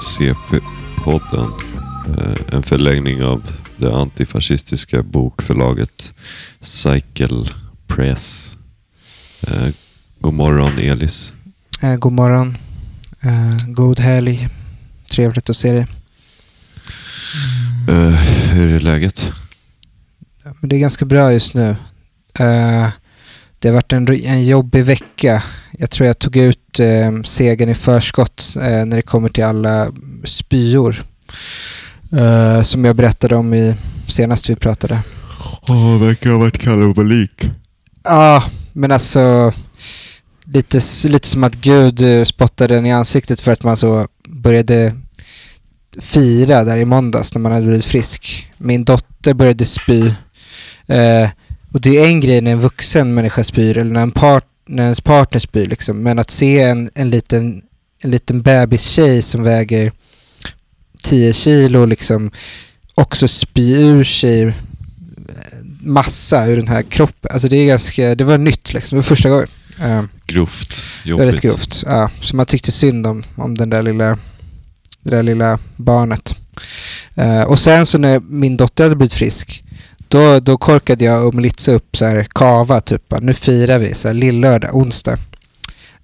CP-podden. Eh, En förlängning av det antifascistiska bokförlaget Cycle Press. Eh, God morgon Elis. Eh, god morgon. God helg. Trevligt att se dig. Hur är läget? Det är ganska bra just nu. Det har varit en, en jobbig vecka. Jag tror jag tog ut eh, segern i förskott eh, när det kommer till alla spyor. Eh, som jag berättade om i senast vi pratade. Ja, det verkar ha varit kalabalik. Ja, men alltså lite, lite som att Gud eh, spottade den i ansiktet för att man så började fira där i måndags när man hade blivit frisk. Min dotter började spy. Eh, och det är en grej när en vuxen människa spyr eller när, en part, när ens partner spyr liksom. Men att se en, en liten, en liten bebistjej som väger 10 kilo liksom också spy ur sig massa ur den här kroppen. Alltså det är ganska, det var nytt liksom. Det var första gången. Eh, Grovt. Jobbigt. väldigt grovt. Ja, så man tyckte synd om, om den där lilla, det där lilla barnet. Eh, och sen så när min dotter hade blivit frisk, då, då korkade jag och Melitza upp så här kava, typ. Nu firar vi, så här lillördag, onsdag.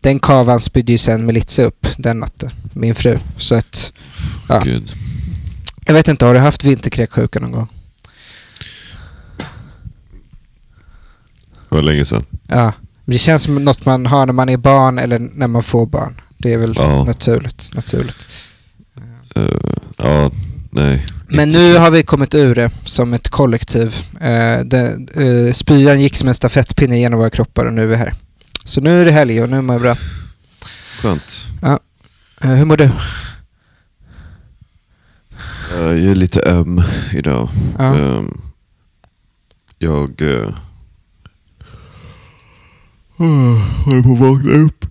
Den kavan spydde ju sen Melitza upp den natten, min fru. Så att, Ja. Gud. jag vet inte, har du haft vinterkräksjuka någon gång? Det var länge sedan. Ja. Det känns som något man har när man är barn eller när man får barn. Det är väl Ja. naturligt. naturligt. Eh, Ja, nej. Men nu har vi kommit ur det som ett kollektiv. Eh, det, eh, spyan gick som en stafettpinne genom våra kroppar och nu är vi här. Så nu är det helg och nu mår jag bra. Skönt. Eh, hur mår du? Eh, Jag är lite öm idag. Ja. Ehm, jag uh, håller på att vakna upp.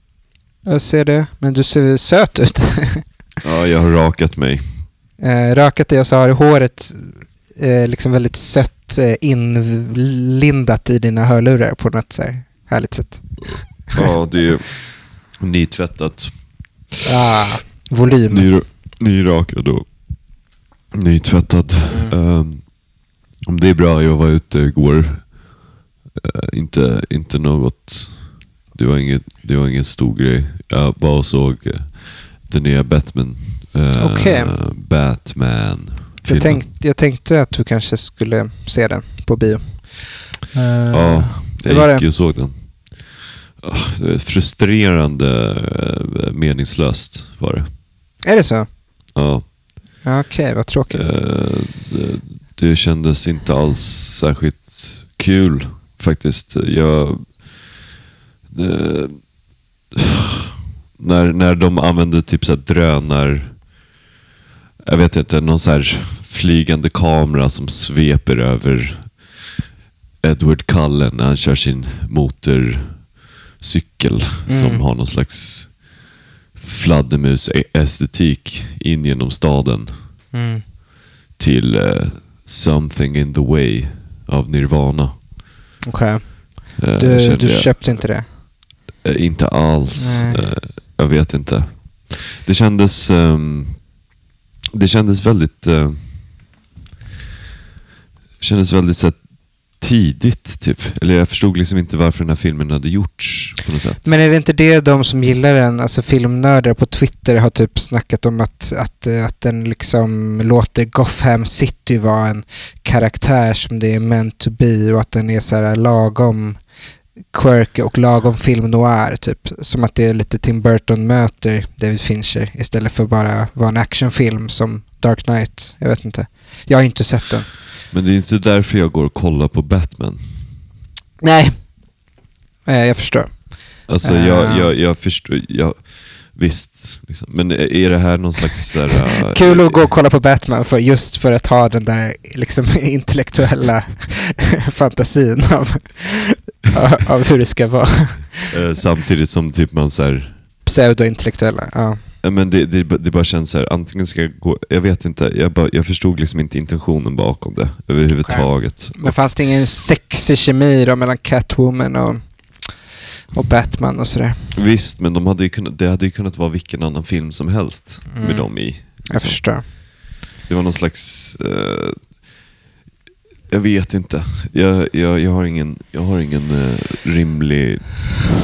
Jag ser det, men du ser söt ut. Ja, jag har rakat mig. Eh, rakat dig och så har håret eh, liksom väldigt sött eh, inlindat i dina hörlurar på något så här härligt sätt. Ja, det är nytvättat. Ah, volym. Ny, nyrakad och nytvättad. Mm. Ehm, om det är bra, jag var ute igår. Eh, inte, inte något... Det var, inget, det var ingen stor grej. Jag bara såg uh, den nya Batman. Uh, Okej. Batman. Jag, tänkte, jag tänkte att du kanske skulle se den på bio. Eh, Ja, jag var gick det? och såg den. Ah, Frustrerande eh, meningslöst var det. Är det så? Ja. Okej, vad tråkigt. Eh, det, det kändes inte alls särskilt kul faktiskt. Jag... Det, när, när de använde typ så drönar... Jag vet inte, någon så här flygande kamera som sveper över Edward Cullen när han kör sin motorcykel som Mm. har någon slags fladdermus-estetik in genom staden Mm. till eh, Something in the way av Nirvana. Okej. Eh, Du, kände du jag. köpte inte det? Eh, inte alls. Jag vet inte. Det kändes, ehm, det kändes väldigt, Eh, kändes väldigt så här, tidigt typ. Eller jag förstod liksom inte varför den här filmen hade gjorts på något sätt. Men är det inte det de som gillar den, alltså filmnördar på Twitter har typ snackat om att, att, eh, att den liksom låter Gotham City vara en karaktär som det är meant to be och att den är så här lagom quirky och lagom film noir typ. Som att det är lite Tim Burton möter David Fincher istället för bara vara en actionfilm som Dark Knight. Jag vet inte. Jag har inte sett den. Men det är inte därför jag går och kollar på Batman. Nej. Eh, Jag förstår. Alltså Eh. jag, jag, jag förstår, jag, visst. Liksom. Men är det här någon slags... Här, eh, Kul att gå och kolla på Batman för just för att ha den där liksom intellektuella fantasin av, av hur det ska vara. eh, Samtidigt som typ man så här, Pseudointellektuella, ja. Ja, Men det, det, det bara känns så här, antingen ska jag gå, jag vet inte, jag, bara, jag förstod liksom inte intentionen bakom det överhuvudtaget. Men fanns det ingen sexig kemi då mellan Catwoman och Och Batman och sådär. Visst, men de hade ju kunnat, det hade ju kunnat vara vilken annan film som helst Mm. med dem i. Jag liksom. förstår. Det var någon slags... eh, jag vet inte. Jag, jag, jag har ingen, jag har ingen eh, rimlig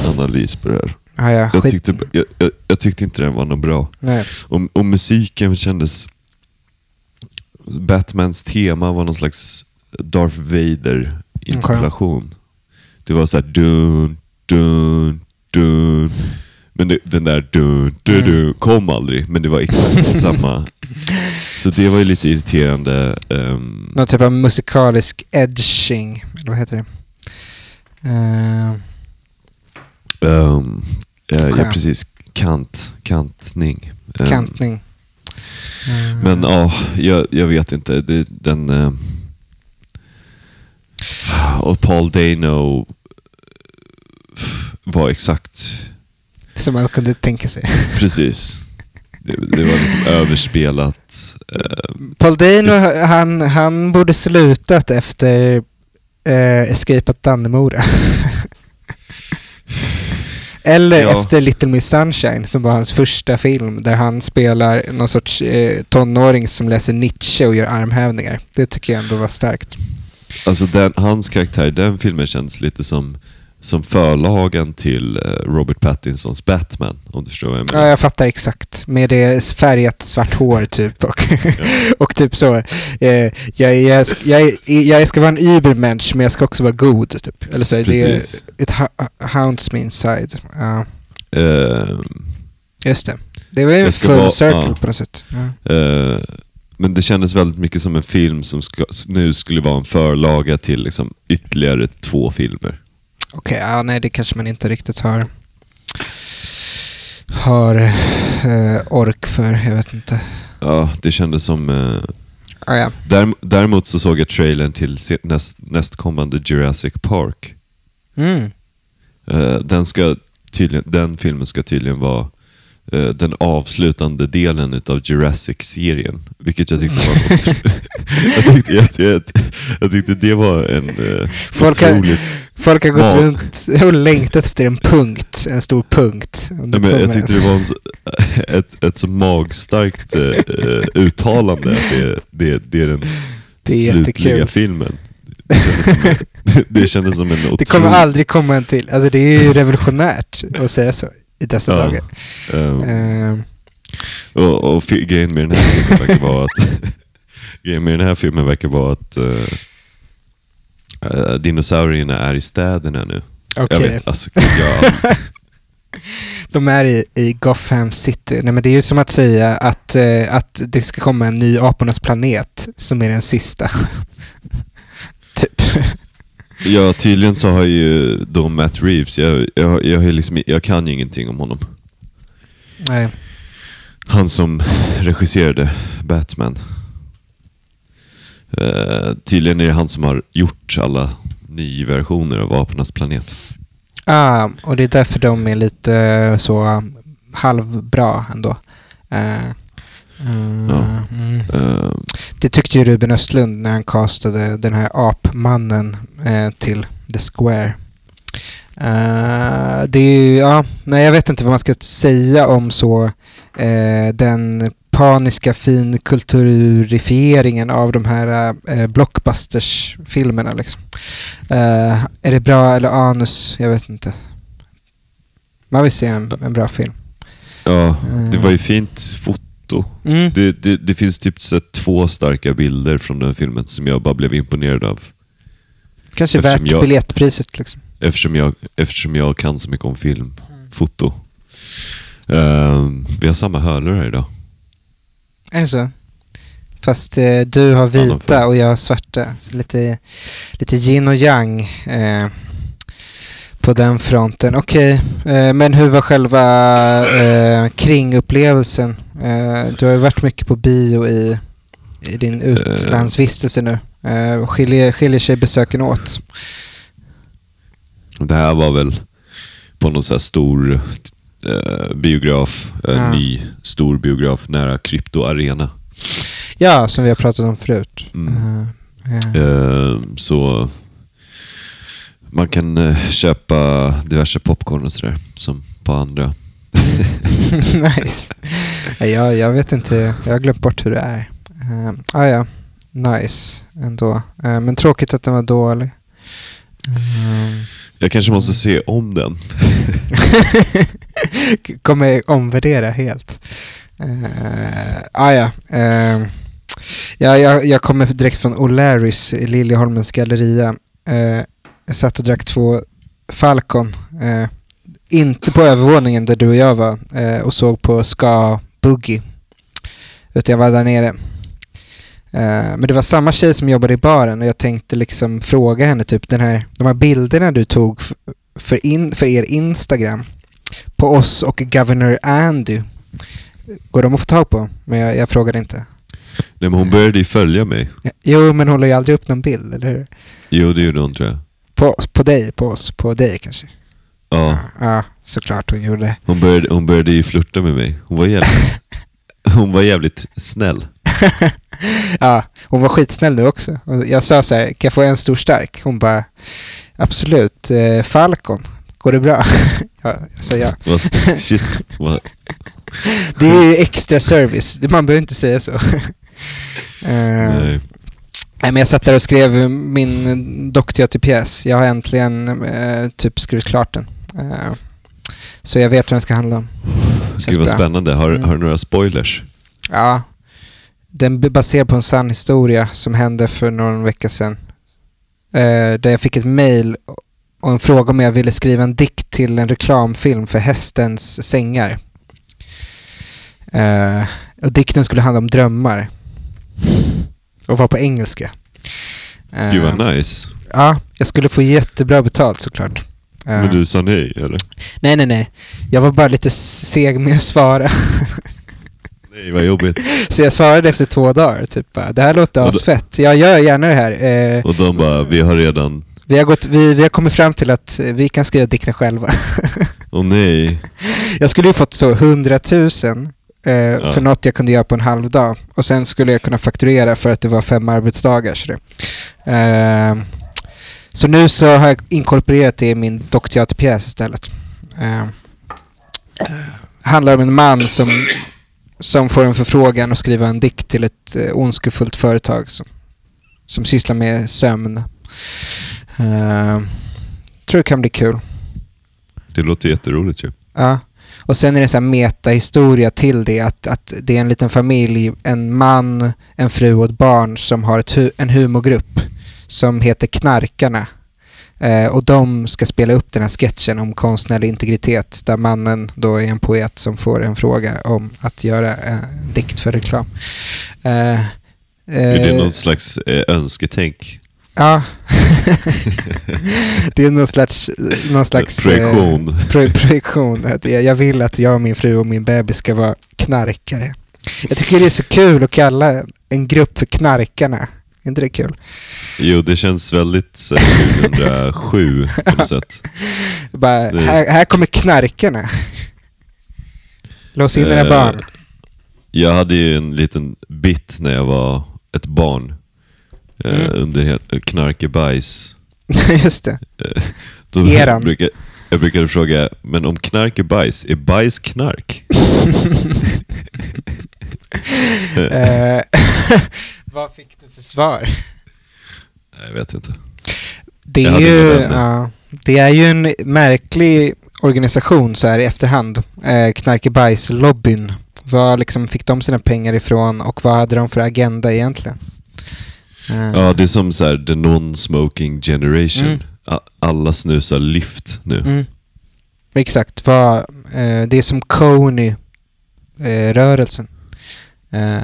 analys på det här. Ja, ja, Jag skit. tyckte, jag, jag, jag tyckte inte den var något bra. Nej. Och, och musiken kändes... Batmans tema var någon slags Darth Vader-interpellation. Det var så här dun, dun, dun. Men det, den där dun, dun, dun kom aldrig, men det var exakt samma. Så det var ju lite irriterande. ehm, Någon typ av musikalisk edging, eller vad heter det? Eh, ehm, eh, ja, Skönt. precis. Kant, kantning. Ehm, kantning. Eh, Men ja, jag, jag vet inte. Det, den... eh, och Paul Dano var exakt Som man kunde tänka sig. precis. Det, det var liksom överspelat. eh, Paul Dano, han, han borde slutat efter eh, Escape at Dannemora. Eller Ja. efter Little Miss Sunshine som var hans första film där han spelar någon sorts eh, tonåring som läser Nietzsche och gör armhävningar. Det tycker jag ändå var starkt. Alltså den, hans karaktär i den filmen känns lite som, som förlagen till eh, Robert Pattinsons Batman. Om du förstår vad jag menar. Ja, jag fattar exakt. Med det färgat svart hår typ och, och typ så. Eh, jag, jag, jag, jag ska vara en übermensch men jag ska också vara god typ. Eller så, det är Precis. ett ha- hounds me inside. Ja, Ehm, just det. Det var ju en full vara- circle ja. på något sätt. Ja. Eh, men det kändes väldigt mycket som en film som ska, nu skulle vara en förlaga till liksom ytterligare två filmer. Okej, ja, nej det kanske man inte riktigt har har eh, ork för. Jag vet inte. Ja, det kändes som... eh, Ah, ja. därem- däremot så såg jag trailern till näst, nästkommande Jurassic Park. Mm. Eh, den, ska tydligen, den filmen ska tydligen vara den avslutande delen utav Jurassic-serien. Vilket jag tyckte var jag, tyckte, jag, jag, jag tyckte det var en eh, Folk har- otroligt... Folk har gått Mat. runt och längtat efter en punkt. En stor punkt. Nej, men jag tyckte det var en ett, ett så magstarkt eh, eh, uttalande. att Det, det, det är den Det är slutliga jättekul. filmen. Det kändes som, en- det kändes som en otrolig... Det kommer aldrig komma en till. Alltså det är ju revolutionärt att säga så i dessa Ja. dagar. Ehm, Ehm, Och, och grejen med den här filmen verkar vara att grejen med den här filmen verkar vara att uh, dinosaurierna är i städerna nu. Okej, Jag vet, alltså, jag, de är i, i Gotham City. Nej men det är ju som att säga att, eh, att det ska komma en ny Apornas planet som är den sista. typ. Ja, tydligen så har ju då Matt Reeves, jag, jag, jag, har liksom, jag kan ju ingenting om honom. Nej. Han som regisserade Batman. Eh, tydligen är det han som har gjort alla nyversioner av Apornas planet. Ah, och det är därför de är lite eh, så halvbra ändå. Eh, eh, Ja. mm. Eh, Det tyckte ju Ruben Östlund när han castade den här apmannen eh, till The Square. Eh, det är ju, ja, nej jag vet inte vad man ska säga om så eh, den paniska finkulturifieringen av de här eh, blockbusters-filmerna liksom. Eh, är det bra eller anus? Jag vet inte. Man vill se en, en bra film. ja, det var ju fint foto. Mm. Det, det, det finns typ så två starka bilder från den filmen som jag bara blev imponerad av. Kanske eftersom värt jag- biljettpriset liksom. Eftersom jag, eftersom jag kan så mycket om film. Foto. Ehm, vi har samma hörlurar idag. Är det så? Fast eh, du har vita och jag har svarta. Så lite, lite yin och yang eh, på den fronten. Okej, eh, men hur var själva eh, kringupplevelsen? Eh, du har ju varit mycket på bio i, i din utlandsvistelse nu. Eh, skiljer, skiljer sig besöken åt? Det här var väl på någon så stor eh, biograf. Ja. ny stor biograf nära Krypto Arena. Ja, som vi har pratat om förut. Mm. Eh, eh, Ehm, så Man kan eh, köpa diverse popcorn och sådär, som på andra. nice. Jag, jag vet inte, jag har glömt bort hur det är. Uh, ah, ja, nice ändå. Uh, men tråkigt att den var dålig. Uh, Jag kanske måste se om den. kommer omvärdera helt. Uh, ah, ja. Uh, ja jag, jag kommer direkt från O'Larrys i Liljeholmens galleria. Uh, jag satt och drack två Falcon. Uh, inte på övervåningen där du och jag var uh, och såg på Ska Boogie. Utan jag var där nere. Uh, men det var samma tjej som jobbade i baren och jag tänkte liksom fråga henne typ den här, de här bilderna du tog för, in, för er Instagram på oss och Governor Andy. Går de att få tag på? Men jag, jag frågade inte. Nej men hon började ju följa mig. Jo, men hon la ju aldrig upp någon bild, eller hur? Jo det gjorde hon tror jag. På, på dig, på oss, på dig kanske? Ja, Ja, såklart hon gjorde. hon började, hon började ju flirta med mig. Hon var jävligt, hon var jävligt snäll. ja, hon var skitsnäll nu också. Jag sa så här, kan jag få en stor stark? Hon bara, absolut, eh, Falcon, går det bra? ja, jag sa ja. Shit, Det är ju extra service, man behöver inte säga så. Nej, men jag satt där och skrev min doktor till pjäs. Jag har äntligen eh, typ skrivit klart den. Eh, så jag vet vad den ska handla om. Gud vad bra. spännande. Har, Mm. har du några spoilers? Ja, den är baserad på en sann historia som hände för någon vecka sedan. Eh, där jag fick ett mail och en fråga om jag ville skriva en dikt till en reklamfilm för hästens sängar. Eh, och dikten skulle handla om drömmar. Och var på engelska. Eh, Gud vad nice. Ja, jag skulle få jättebra betalt såklart. Eh, Men du sa nej eller? Nej, nej, nej. Jag var bara lite seg med att svara. Nej vad jobbigt. Så jag svarade efter två dagar, typ bara, det här låter asfett. Jag gör gärna det här. Eh, Och de bara, vi har redan, vi, har gått, vi, vi har kommit fram till att eh, vi kan skriva dikten själva. åh nej. jag skulle ju fått så 100 000 eh, för något jag kunde göra på en halv dag. Och sen skulle jag kunna fakturera för att det var fem arbetsdagar. Så, det. Eh, så nu så har jag inkorporerat det i min dockteaterpjäs istället. Eh, handlar om en man som, som får en förfrågan att skriva en dikt till ett eh, ondskefullt företag som, som sysslar med sömn. Eh, tror det kan bli kul. Det låter jätteroligt ju. Ja. Och sen är det en metahistoria till det, att, att det är en liten familj, en man, en fru och ett barn som har ett en humorgrupp som heter Knarkarna. Eh, och de ska spela upp den här sketchen om konstnärlig integritet där mannen då är en poet som får en fråga om att göra en dikt för reklam. Eh, Är det eh, något slags eh, önsketänk? Ja. det är någon slags... Någon slags eh, Projektion? pro projektion. Att jag, vill att jag min fru och min bebis ska vara knarkare. Jag tycker det är så kul att kalla en grupp för knarkarna. Är inte det kul? Jo, det känns väldigt så här 2007 på något sätt. Bara, Det- här, här kommer knarkarna. Lås in era Eh, barn. Jag hade ju en liten bit när jag var ett barn. Eh, Mm. Under knarkebajs. Just det. Eh, Då Eran. brukar, jag brukade fråga, men om knark är bajs, är bajs knark? Eh, Vad fick du för svar? Jag vet inte. Det är, ju, ja, det är ju en märklig organisation så här i efterhand. Eh, Knarkebajslobbyn. Var liksom fick de sina pengar ifrån och vad hade de för agenda egentligen? Eh, Ja, det är som så här, the non-smoking generation. Mm. Alla snusar lyft nu. mm. Exakt. Vad, eh, det är som Coney-rörelsen. Eh,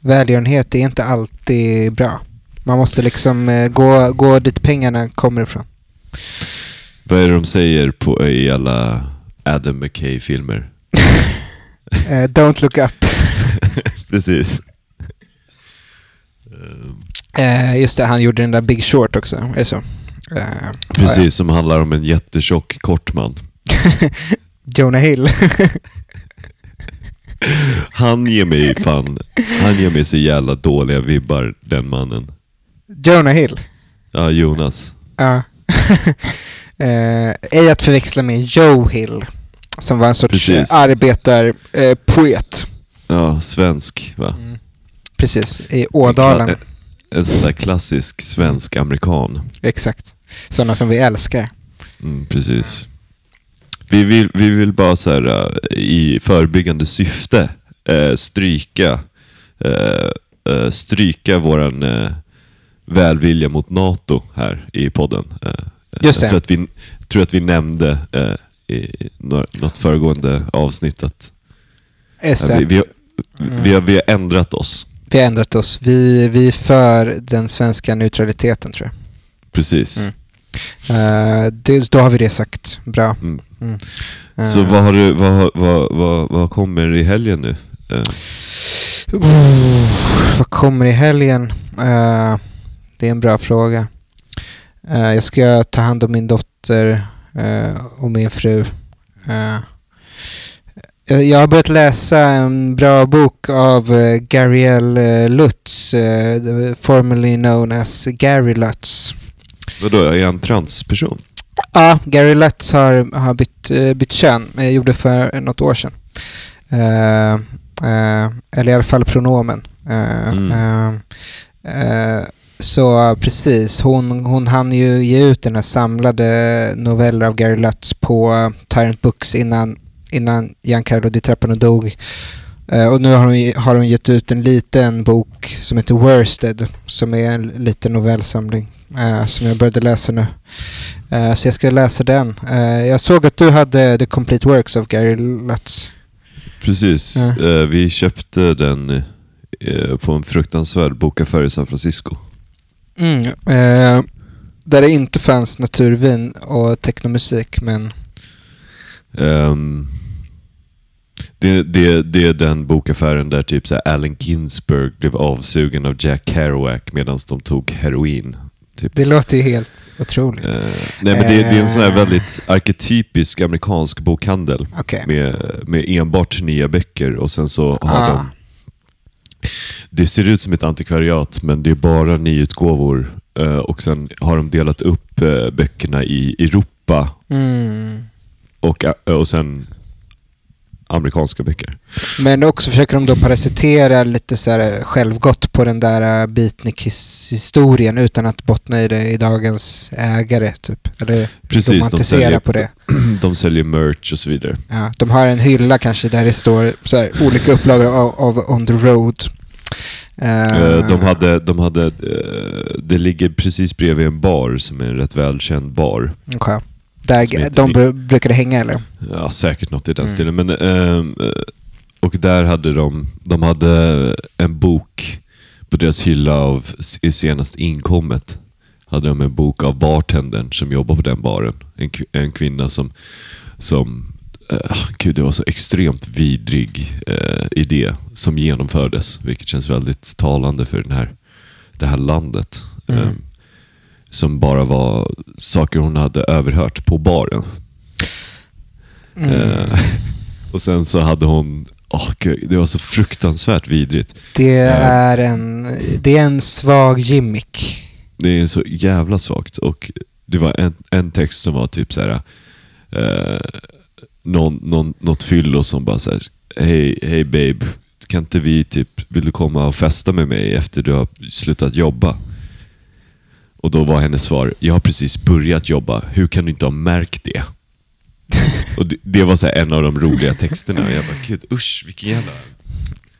välgörenhet är inte alltid bra. Man måste liksom eh, gå, gå dit pengarna kommer ifrån. Vad är det de säger på, i alla Adam McKay-filmer? Eh, don't look up. Precis. Eh, just det, han gjorde den där Big Short också. Är det så? Eh, Precis, som handlar om en jättetjock kort man. ja. Jonah Hill. Han ger mig fan, han ger mig så jävla dåliga vibbar, den mannen. Jonah Hill. Ja, Jonas. Ja. eh, ej att förväxla med Joe Hill, som var en sorts Precis. eh, arbetarpoet. Ja, svensk va? Mm. Precis, i Ådalen. En, sån där klassisk svensk amerikan. Exakt. Sådana som vi älskar. Mm, precis. Vi vill, vi vill bara så här, eh, i förebyggande syfte eh, stryka, eh, stryka våran välvilja mot NATO här i podden. Just jag det. tror att vi, tror att vi nämnde i nå- något föregående avsnitt att S1. vi, vi, Mm. vi, vi har ändrat oss. Vi har ändrat oss. Vi, vi är för den svenska neutraliteten tror jag. Precis. Mm. Eh, det, då har vi det sagt. Bra. Mm. Mm. Så Eh, vad, har du, vad, vad, vad, vad kommer i helgen nu? Oh, vad kommer i helgen? Det är en bra fråga. Jag ska ta hand om min dotter och min fru. Eh, jag- har börjat läsa en bra bok av uh, eh, Lutz, eh, the- formerly known as Gary Lutz. vadå, är han transperson? Ja, Gary Lutz har, har bytt, bytt kön. Jag gjorde för något år sedan. Eh, eh, eller i alla fall pronomen. Eh, Mm. så precis, hon, hon hann ju ge ut den här samlade noveller av Gary Lutz på Tyrant Books innan, innan Giancarlo Di Trappano dog. Eh, och nu har hon, har hon gett ut en liten bok som heter Worsted, som är en liten novellsamling eh, som jag började läsa nu. Eh, så jag ska läsa den. Jag såg att du hade The Complete Works of Gary Lutz. Precis. Vi köpte den på en fruktansvärd bokaffär i San Francisco. Mm. Där det inte fanns naturvin och technomusik, men... Ehm, det, det, det är den bokaffären där typ så Allen Ginsberg blev avsugen av Jack Kerouac medan de tog heroin. Typ. Det låter ju helt otroligt. Eh, nej men det, det är en sån här Eh. väldigt arketypisk amerikansk bokhandel Okej. med, med enbart nya böcker och sen så har Ah. de Det ser ut som ett antikvariat men det är bara nyutgåvor eh, och sen har de delat upp eh, böckerna i Europa Mm. och, och sen amerikanska böcker. Men också försöker de då parasitera lite så här självgott på den där uh, beatnik-historien utan att bottna i det i dagens ägare, typ. Eller Precis, de säljer, på det. de säljer merch och så vidare. Ja, de har en hylla kanske där det står så här, olika upplagor av, av On the Road. Eh, Eh, De hade, de hade, eh, det ligger precis bredvid en bar som är en rätt välkänd bar. okej. Där de bru- brukade hänga eller? Ja, säkert något i den Mm. stilen. Men, ehm, eh, och där hade de, de hade en bok på deras hylla av senast inkommet. Hade de en bok av bartendern som jobbar på den baren. En, en kvinna som, som eh, gud, det var så extremt vidrig eh, idé som genomfördes. Vilket känns väldigt talande för den här, det här landet. Mm. Som bara var saker hon hade överhört på baren. Mm. Eh, och sen så hade hon, åh gud, det var så fruktansvärt vidrigt. Det eh, är en, det är en svag gimmick. Det är så jävla svagt. Och det var en, en text som var typ så här. Eh, någon, någon, något fyllo som bara såhär, hej hej babe, kan inte vi typ, vill du komma och festa med mig efter du har slutat jobba? Och då var hennes svar, jag har precis börjat jobba, hur kan du inte ha märkt det? och det, det var så en av de roliga texterna och jag bara, gud usch vilken jävla,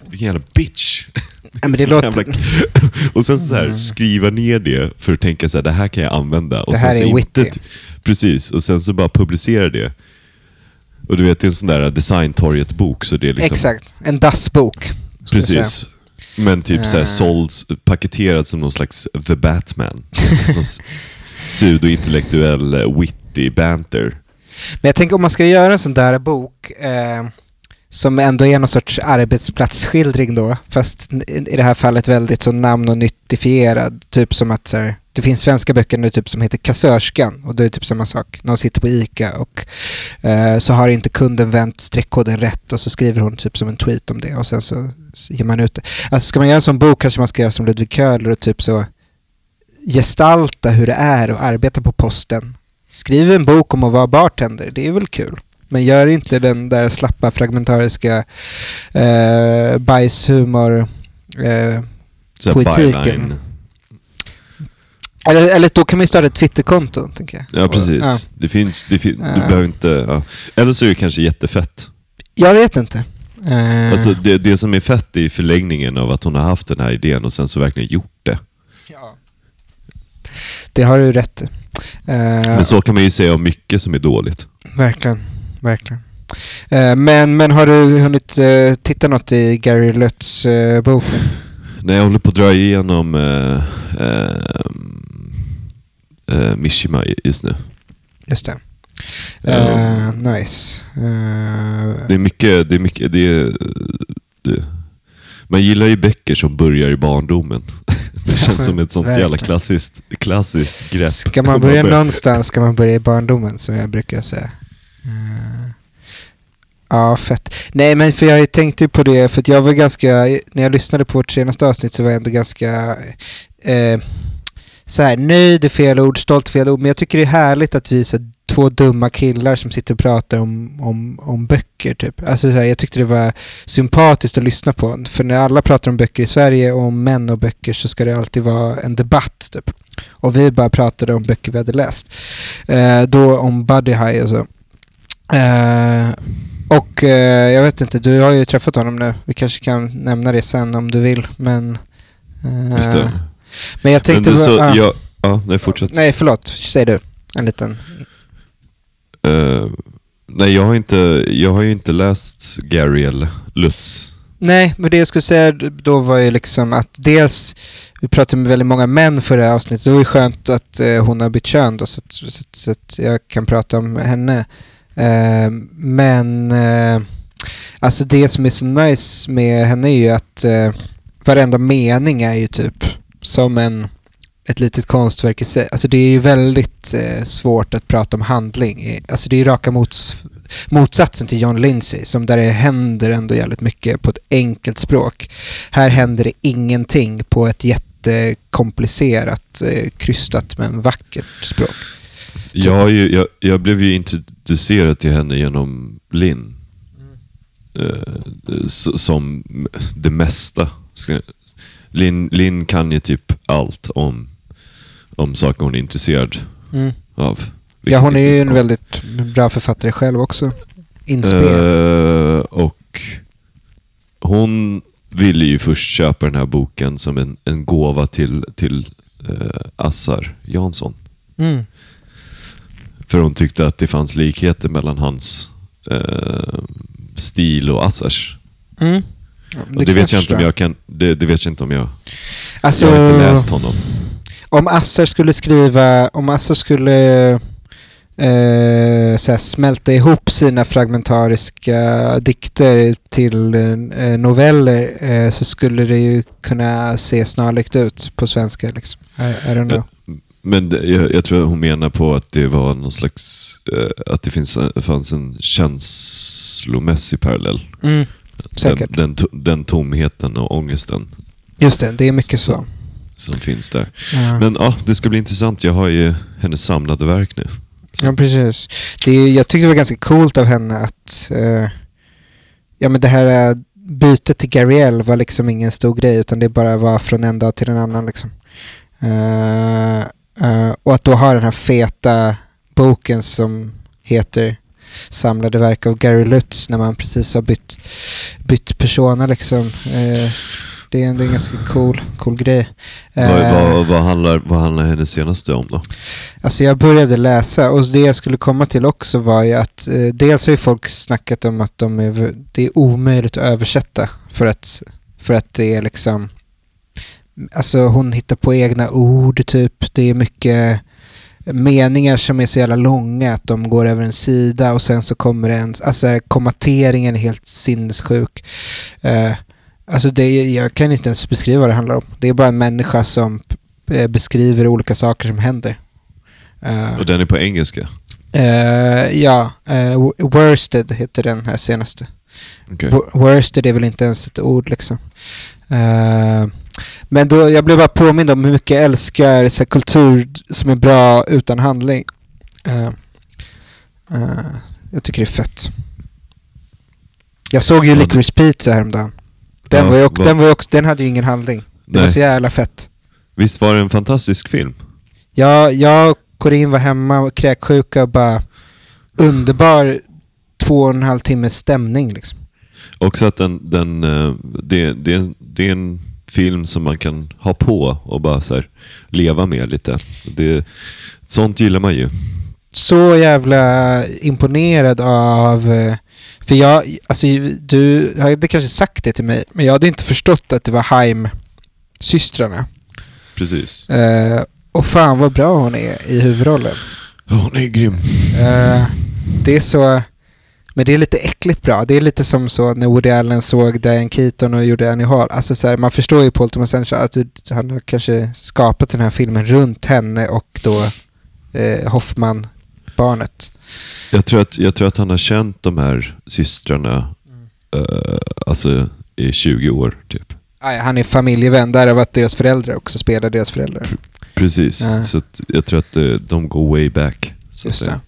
vilken jävla bitch. Ja, men det låter- och sen så här, Mm. skriva ner det för att tänka så här, det här kan jag använda. Och Det sen här så är witty. Precis, och sen så bara publicera det. Och du vet, det är en sån där designtorget-bok, så det är liksom... Exakt, en dassbok. Precis. Men typ såhär Eh. sålds, paketerad som någon slags The Batman. någon pseudo-intellektuell eh, witty banter. Men jag tänker om man ska göra en sån där bok eh, som ändå är någon sorts arbetsplatsskildring då, fast i det här fallet väldigt så namn och nyttifierad. Typ som att så här, det finns svenska böcker nu typ som heter Kassörskan och det är typ samma sak. Någon sitter på ICA och eh, så har inte kunden vänt streckkoden rätt och så skriver hon typ som en tweet om det och sen så ger man ut det. Alltså ska man göra en sån bok kanske man ska göra som Ludvig Köhler och typ så gestalta hur det är att arbeta på posten. Skriv en bok om att vara bartender, det är väl kul. Men gör inte den där slappa fragmentariska eh, bajshumor eh, Så eller, eller då kan man ju starta ett Twitterkonto, tänker jag. Ja, precis. Ja. Det finns, det fin- du Ja. behöver inte... Ja. Eller så är det kanske jättefett. Jag vet inte. Eh, Alltså det, det som är fett är förlängningen av att hon har haft den här idén och sen så verkligen gjort det. ja. Det har du rätt. Eh, Men så kan man ju säga om mycket som är dåligt. Verkligen, verkligen. Eh, men, men har du hunnit eh, titta något i Gary Lutz eh, boken? När jag håller på att dra igenom eh, Mishima just nu. Just det. Ja. Eh, nice. Eh, Det är mycket, det är mycket, det är, det, man gillar ju böcker som börjar i barndomen. Det känns som ett sånt jävla verkligen. klassiskt, klassiskt grepp. Ska man börja någonstans ska man börja i barndomen som jag brukar säga. Ja, fett. Nej, men för jag tänkte ju på det, för att jag var ganska, när jag lyssnade på vårt senaste avsnitt så var jag ändå ganska eh, så här, nöjd är fel ord, stolt är fel ord, men jag tycker det är härligt att vi är så två dumma killar som sitter och pratar om, om, om böcker. Typ. Alltså, så här, jag tyckte det var sympatiskt att lyssna på. För när alla pratar om böcker i Sverige och om män och böcker så ska det alltid vara en debatt. Typ. Och vi bara pratade om böcker vi hade läst. Eh, då om Buddy High och så. Eh, och eh, jag vet inte, du har ju träffat honom nu. Vi kanske kan nämna det sen om du vill. Men, eh, Just det. men jag Men tänkte... du, så, bara- ja. ja, nej fortsätt. Nej, förlåt. Säg du. En liten... Eh, nej, jag har, inte, jag har ju inte läst Gary eller Lutz. Nej, men det jag skulle säga då var ju liksom att dels, vi pratade med väldigt många män förra avsnittet, det var ju skönt att eh, hon har bytt kön då så att, så, så att jag kan prata om henne. Eh, men eh, alltså det som är så nice med henne är ju att eh, varenda mening är ju typ som en ett litet konstverk i sig. Alltså det är ju väldigt eh, svårt att prata om handling. Alltså det är ju raka mots motsatsen till John Lindsay, som där det händer ändå jävligt mycket på ett enkelt språk. Här händer det ingenting på ett jättekomplicerat, eh, krystat men vackert språk. Jag, har ju, jag, jag blev ju introducerad till henne genom Linn. Eh, s- som det mesta. Linn, Linn kan ju typ allt om, om saker hon är intresserad Mm. av. Ja, hon är ju en väldigt bra författare själv också. Inspel. Eh, och hon ville ju först köpa den här boken som en, en gåva till, till uh, Assar Jansson. Mm. För hon tyckte att det fanns likheter mellan hans eh, stil och Assars. Mm. Ja, Och det, vet jag inte om jag kan... Det, det vet jag inte om jag... Alltså, jag har inte läst honom. om Assar skulle skriva, om Assar skulle eh, såhär, smälta ihop sina fragmentariska dikter till eh, noveller eh, så skulle det ju kunna se snarlikt ut på svenska. Liksom. I, I don't know. Men det, jag, jag tror hon menar på att det var någon slags... Eh, att det finns, fanns en känslomässig parallell. Mm. Den, den, den tomheten och ångesten Just det, det är mycket så. som finns där. Ja. Men ja, det ska bli intressant. Jag har ju hennes samlade verk nu. Så- Ja, precis. Det jag tyckte det var ganska coolt av henne att eh, ja, men det här eh, bytet till Gariel var liksom ingen stor grej utan det bara var från en dag till en annan. Liksom. Eh, eh, och att då ha den här feta boken som heter Samlade verk av Gary Lutz när man precis har bytt, bytt persona liksom. Eh, det är ändå en ganska cool, cool grej. Vad, Eh, vad, vad, handlar, vad handlar hennes senaste om då? Alltså jag började läsa och det jag skulle komma till också var ju att eh, dels har ju folk snackat om att de är, det är omöjligt att översätta för att, för att det är liksom Alltså hon hittar på egna ord typ. Det är mycket meningar som är så jävla långa att de går över en sida och sen så kommer det en, alltså kommateringen är helt sinnessjuk. Eh, alltså det, jag kan inte ens beskriva vad det handlar om. Det är bara en människa som eh, beskriver olika saker som händer. Eh, Och den är på engelska? eh, ja, uh, Worsted heter den här senaste. Wo- Worsted är väl inte ens ett ord liksom. Eh, Men då, jag blev bara påmind om hur mycket jag älskar så här, kultur som är bra utan handling. Eh, eh, jag tycker det är fett. Jag såg ju Ja, Licorice Pizza häromdagen. Den, Ja, var ju också, den, var också, den hade ju ingen handling. Det var Nej. så jävla fett. Visst var det en fantastisk film? Jag, jag och Corinne var hemma, kräksjuka och bara underbar två och en halv timmes stämning liksom. Också att den, den, eh, det, det, det är en film som man kan ha på och bara så här, leva med lite. Det, sånt gillar man ju. så jävla imponerad av... eh, För jag, alltså du hade kanske sagt det till mig, men jag hade inte förstått att det var Haim-systrarna. Precis. Eh, och fan vad bra hon är i huvudrollen. Hon är grym. Eh, det är så... Men det är lite äckligt bra. Det är lite som så när Woody Allen såg Diane Keaton och gjorde Annie Hall. Alltså så här, man förstår ju Paul Thomas Anderson att det- han har kanske skapat den här filmen runt henne och då eh, Hoffman-barnet. Jag tror, att, jag tror att han har känt de här systrarna eh, alltså, i 20 år typ. Aj, han är familjevän, därav att deras föräldrar också spelar deras föräldrar. Precis. Ja. Så jag tror att eh, de går way back. Så Just det.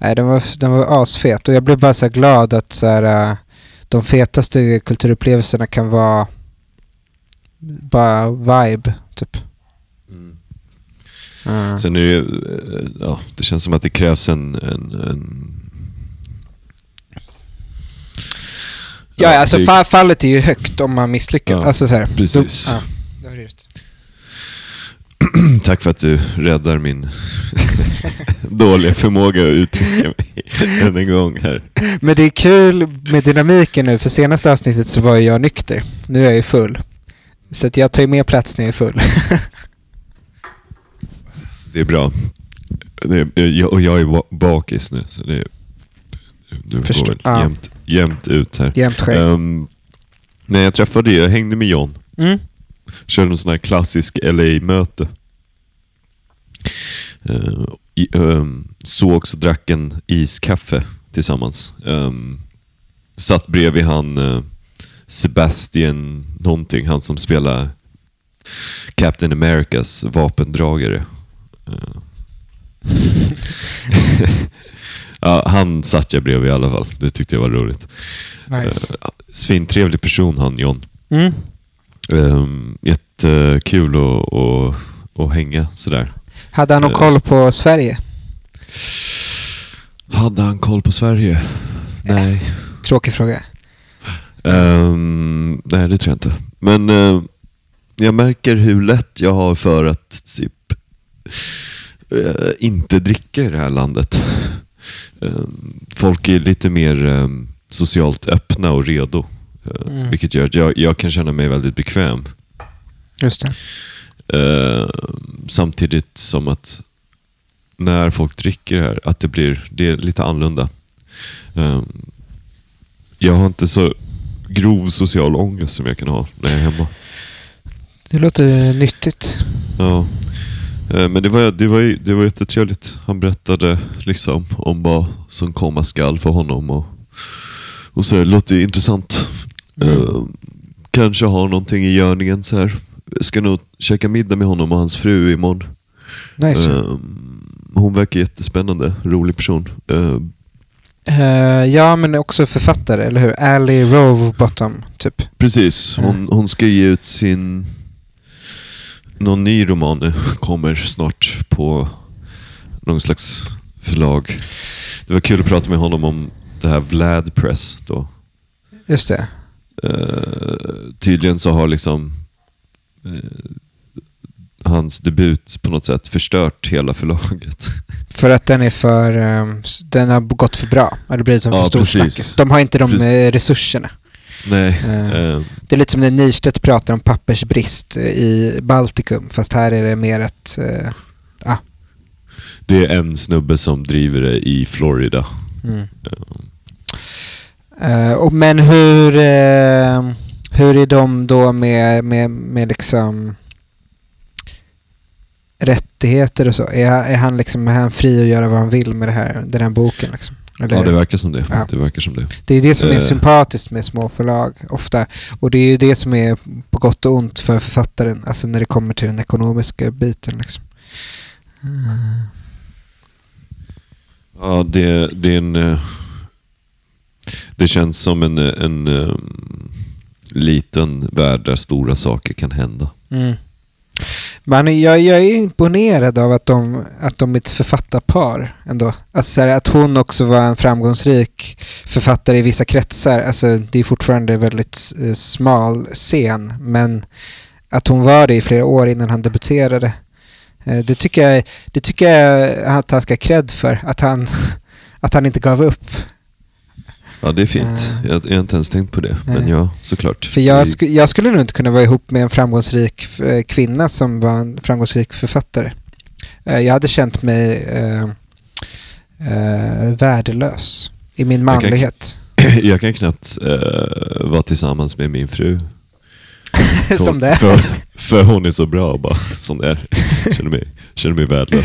Nej, den var, den var asfet och jag blev bara så glad att så här, äh, de fetaste kulturupplevelserna kan vara bara vibe, typ. Mm. Ja. Sen är det, ja, det känns som att det krävs en... en, en Ja, alltså det- fa- fallet är ju högt om man misslyckas. Ja, alltså så här, precis. Då, ja, Tack för att du räddar min dåliga förmåga att uttrycka mig än en gång här. Men det är kul med dynamiken nu, för senaste avsnittet så var jag nykter. Nu är jag ju full. Så att jag tar ju mer plats när jag är full. Det är bra. Det är, jag, och jag är ba- bakis nu, så det, är- det Förstå- går väl ja. jämnt, jämnt ut här. Jämt skägg. Um, när jag träffade jag hängde med John. Mm. Körde en sån här klassisk LA-möte. I, um, sågs och drack en iskaffe tillsammans. Um, satt bredvid han uh, Sebastian någonting, han som spelar Captain Americas vapendragare. Uh. ja, han satt jag bredvid i alla fall. Det tyckte jag var roligt. Nice. Svintrevlig person han John. Mm. Um, jättekul att, att, att hänga sådär. Hade han någon koll på Sverige? Hade han koll på Sverige? Nej. Tråkig fråga. Ehm, nej, det tror jag inte. Men eh, jag märker hur lätt jag har för att typ eh, inte dricka i det här landet. Ehm, folk är lite mer ehm, socialt öppna och redo. Eh, Mm. Vilket gör att jag, jag kan känna mig väldigt bekväm. Just det. Eh, samtidigt som att när folk dricker här, att det blir det är lite annorlunda. Eh, jag har inte så grov social ångest som jag kan ha när jag är hemma. Det låter nyttigt. Ja. Eh, Men det var, det, var, det var jättetrevligt. Han berättade liksom om vad som komma skall för honom. Och, och så det låter intressant. Mm. Eh, kanske har någonting i görningen så här. Jag ska nog käka middag med honom och hans fru imorgon. Nice. Eh, hon verkar jättespännande, rolig person. Eh, Eh, ja, men också författare, eller hur? Ali Rovebottom, typ. precis, hon, hon ska ge ut sin... Någon ny roman nu, kommer snart på någon slags förlag. Det var kul att prata med honom om det här Vlad Press då. Just det. Eh, tydligen så har liksom eh, hans debut på något sätt förstört hela förlaget. För att den är för... s- den har gått för bra. Eller blivit som Ja, för stor precis. snackis. De har inte de Precis. eh, resurserna. Nej. Eh. eh, Det är lite som när Nystedt pratar om pappersbrist eh, i Baltikum. Fast här är det mer att... eh, det är en snubbe som driver det i Florida. mm. Eh, Eh, och, men hur... hur är de då med, med, med liksom rättigheter och så? Är, är han liksom är han fri att göra vad han vill med det här, den här boken? Liksom? Eller? Ja, det verkar som det. Ja. Det verkar som det. Det är det som är Eh. sympatiskt med små förlag ofta. Och det är ju det som är på gott och ont för författaren. Alltså när det kommer till den ekonomiska biten liksom. Mm. Ja, det, det är en... eh, Det känns som en, eh, en liten värld där stora saker kan hända. Mm. Men jag, jag är imponerad av att de, att de är ett författarpar ändå. Alltså här, att hon också var en framgångsrik författare i vissa kretsar. Alltså det är fortfarande en väldigt eh, smal scen. Men att hon var det i flera år innan han debuterade. Eh, det, tycker jag, det tycker jag att han ska ha cred för. Att han, att han inte gav upp. Ja, det är fint. Eh. Jag, jag har inte ens tänkt på det. Men Nej. ja, såklart. För jag, sku, jag skulle nog inte kunna vara ihop med en framgångsrik eh, kvinna som var en framgångsrik författare. Eh, Jag hade känt mig eh, eh, värdelös i min Jag kan- manlighet. jag kan knappt eh, vara tillsammans med min fru. som det. För, för hon är så bra bara, som det är. Känner mig, känner mig värdelös.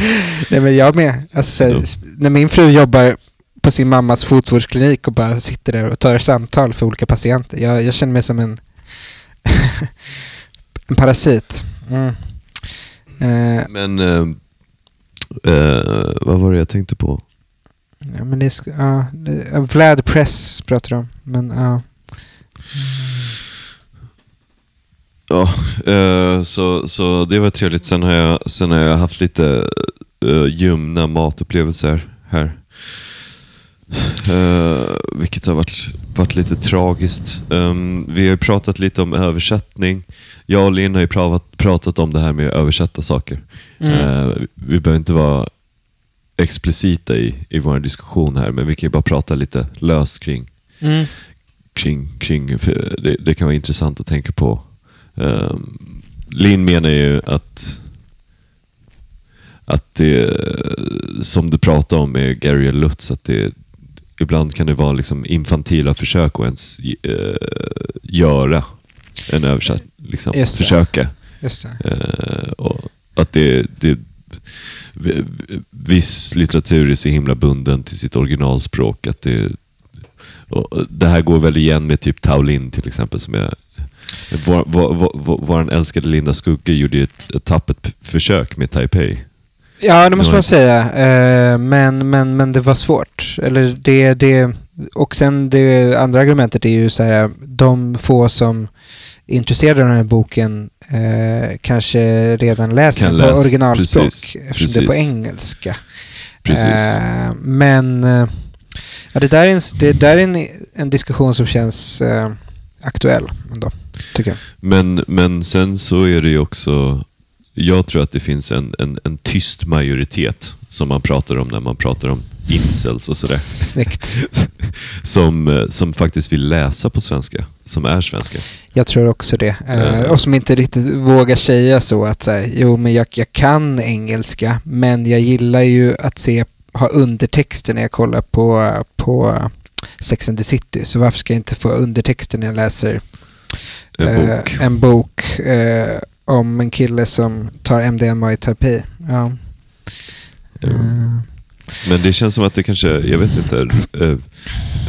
Nej, men jag med. Alltså, När min fru jobbar på sin mammas fotvårdsklinik och bara sitter där och tar samtal för olika patienter. Jag, jag känner mig som en, en parasit. Mm. Eh, Men eh, eh, vad var det jag tänkte på? Ja, men det ja, det, ja, Vlad Press pratar de om. Men ja. Ja, eh, så, så det var trevligt. Sen har jag, sen har jag haft lite uh, ljumna matupplevelser här. Eh, vilket har varit, varit lite tragiskt. Ehm, vi har ju pratat lite om översättning. Jag och Linn har ju pratat, pratat om det här med att översätta saker. Eh, vi behöver inte vara explicita i, i vår diskussion här, men vi kan ju bara prata lite löst kring, Mm. kring, kring det, det kan vara intressant att tänka på. Um, Linn menar ju att att det, som du pratade om med Gary Lutz, att det ibland kan det vara liksom infantila försök att ens eh, göra en översättning. Liksom, Just försöka. Just. Eh, och att det, det, viss litteratur är så himla bunden till sitt originalspråk. Att det, det här går väl igen med typ Taolin till exempel. Som är, vår, vår, vår, vår älskade Linda Skugge gjorde ju ett, ett tappert försök med Taipei. Ja, det måste man säga. Eh, men, men, men det var svårt. Eller det, det, och sen det andra argumentet är ju så här, de få som är intresserade av den här boken eh, kanske redan läser Kan den på originalspråk precis, eftersom det är på precis. engelska. Precis. Eh, men ja, det där är, en, det där är en, en diskussion som känns aktuell ändå, tycker jag. Men, men sen så är det ju också, jag tror att det finns en, en, en tyst majoritet som man pratar om när man pratar om incels och sådär. Snyggt. Som, eh, som faktiskt vill läsa på svenska, som är svenska. Jag tror också det. Eh. och som inte riktigt vågar säga så att så här, jo men jag, jag kan engelska men jag gillar ju att se, ha undertexter när jag kollar på, på Sex and the City. Så varför ska jag inte få undertexter när jag läser En eh, bok. en bok eh, om en kille som tar MDMA i terapi? Ja. Eh, Men det känns som att det kanske, jag vet inte,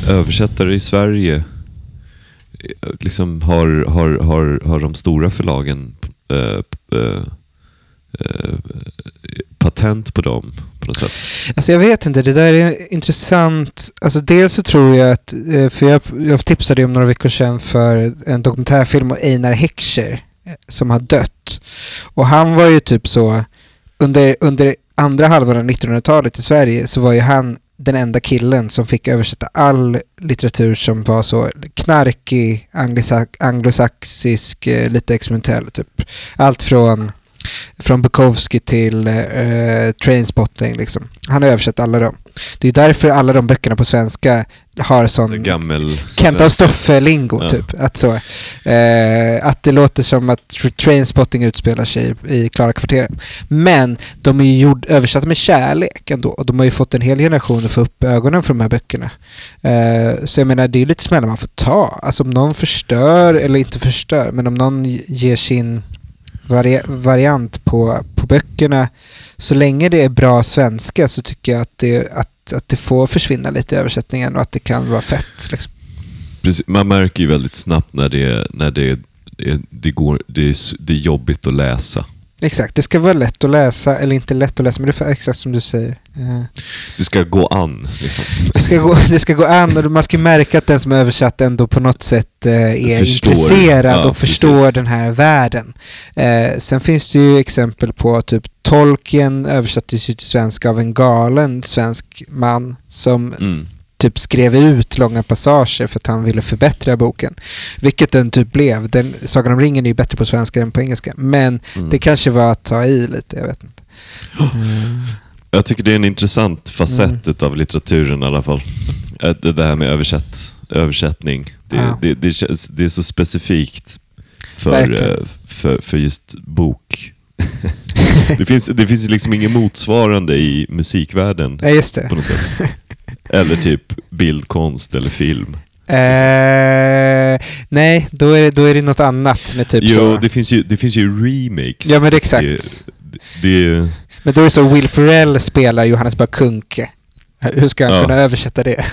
översättare i Sverige eh, liksom har, har, har, har de stora förlagen eh, eh, patent på dem på något sätt. Alltså jag vet inte, det där är intressant. Alltså dels så tror jag att, för jag, jag tipsade om några veckor sedan för en dokumentärfilm om Einar Heckscher som har dött. Och han var ju typ så, under, under andra halvan av 1900-talet i Sverige så var ju han den enda killen som fick översätta all litteratur som var så knarkig, anglosaxisk, eh, lite experimentell. Typ. Allt från från Bukowski till eh, Trainspotting. Liksom. Han har översatt alla dem. Det är därför alla de böckerna på svenska har Så sån gammel... Kent av Stoffe-lingo Ja. typ. Att, så, eh, att det låter som att Tr- Trainspotting utspelar sig i Klara kvarteren. Men de är ju gjord, översatta med kärlek ändå. Och de har ju fått en hel generation att få upp ögonen för de här böckerna. Eh, så jag menar, det är lite smällar man får ta. Alltså om någon förstör, eller inte förstör, men om någon ger sin vari variant på, på böckerna. Så länge det är bra svenska så tycker jag att det, att att, det får försvinna lite i översättningen och att det kan vara fett. Liksom. Precis, man märker ju väldigt snabbt när det, när det, det, det, går, det, är, det är jobbigt att läsa. Exakt, det ska vara lätt att läsa, eller inte lätt att läsa, men det är exakt som du säger. Eh, Det ska gå an. Liksom. Det ska, gå, det ska gå an och man ska märka att den som är översatt ändå på något sätt eh, är Förstår. intresserad Ja, och förstår precis. den här världen. Eh, sen finns det ju exempel på typ Tolkien översattes ju till svenska av en galen svensk man som Mm. Typ skrev ut långa passager för att han ville förbättra boken. Vilket den typ blev. Den, Sagan om ringen är ju bättre på svenska än på engelska. Men Mm. det kanske var att ta i lite, jag vet inte. Mm. Jag tycker det är en intressant facett av litteraturen i alla fall. Det här med översätt, översättning. Det, Ja. det, det, känns, det är så specifikt för, Verkligen. eh, för, för just bok. det, finns, det finns liksom ingen motsvarande i musikvärlden Ja, just det. på något sätt. Eller typ bildkonst eller film. Eh, nej, då är, det, då är det något annat med typ jo, så. det finns, ju, det finns ju remakes. Ja, men det exakt. Det, det, Men då är det så Will Ferrell spelar Johannes Bakunke. Hur ska han Ja. kunna översätta det?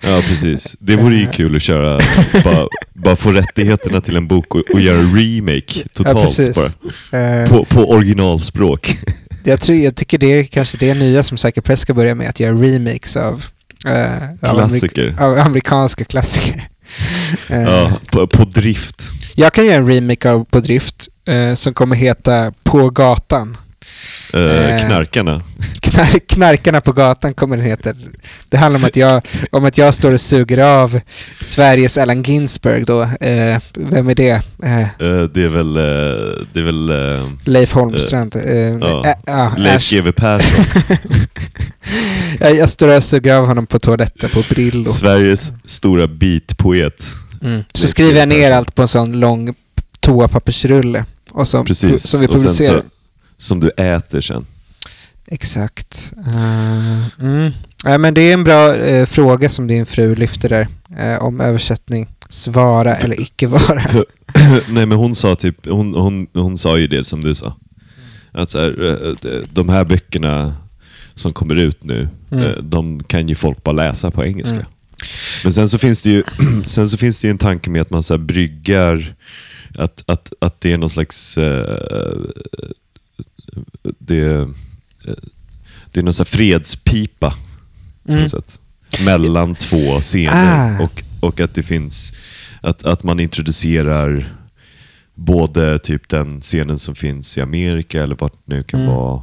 Ja, precis. Det vore ju kul att köra, bara, bara få rättigheterna till en bok och, och göra remake totalt precis. bara. Eh, På, på originalspråk. jag, tror, jag tycker det är kanske det nya som Psycho Press ska börja med, att göra remakes av, eh, Klassiker. av amerikanska klassiker. Eh, Ja, på, på drift. Jag kan göra en remake av På drift eh, som kommer heta På gatan. Eh. knarkarna. Knar knarkarna på gatan kommer den heta. Det handlar om att jag, om att jag står och suger av Sveriges Allen Ginsberg då. Eh, vem är det? Eh, Eh, det är väl... Eh, det är väl eh, Leif Holmstrand. Ja. ja, Leif. GW Persson. jag, jag står och suger av honom på toaletten på Brillo. Sveriges stora beatpoet. Mm. Så skriver jag ner allt på en sån lång toapappersrulle. Och som, Precis. som vi publicerar. så- Som du äter sen. Exakt. Uh, mm. ja, men det är en bra eh, fråga som din fru lyfter där. eh, om översättning. Svara eller icke vara. Nej men hon sa typ, hon, hon, hon sa ju det som du sa. Att så här, de här böckerna som kommer ut nu, Mm. de kan ju folk bara läsa på engelska. Mm. Men sen så finns det ju sen så finns det ju en tanke med att man så här bryggar, att, att, att det är någon slags... det, det är någon så här fredspipa på Mm. något sätt. Mellan två scener. Ah. Och, och att det finns, att, att man introducerar både typ den scenen som finns i Amerika eller vart det nu kan Mm. vara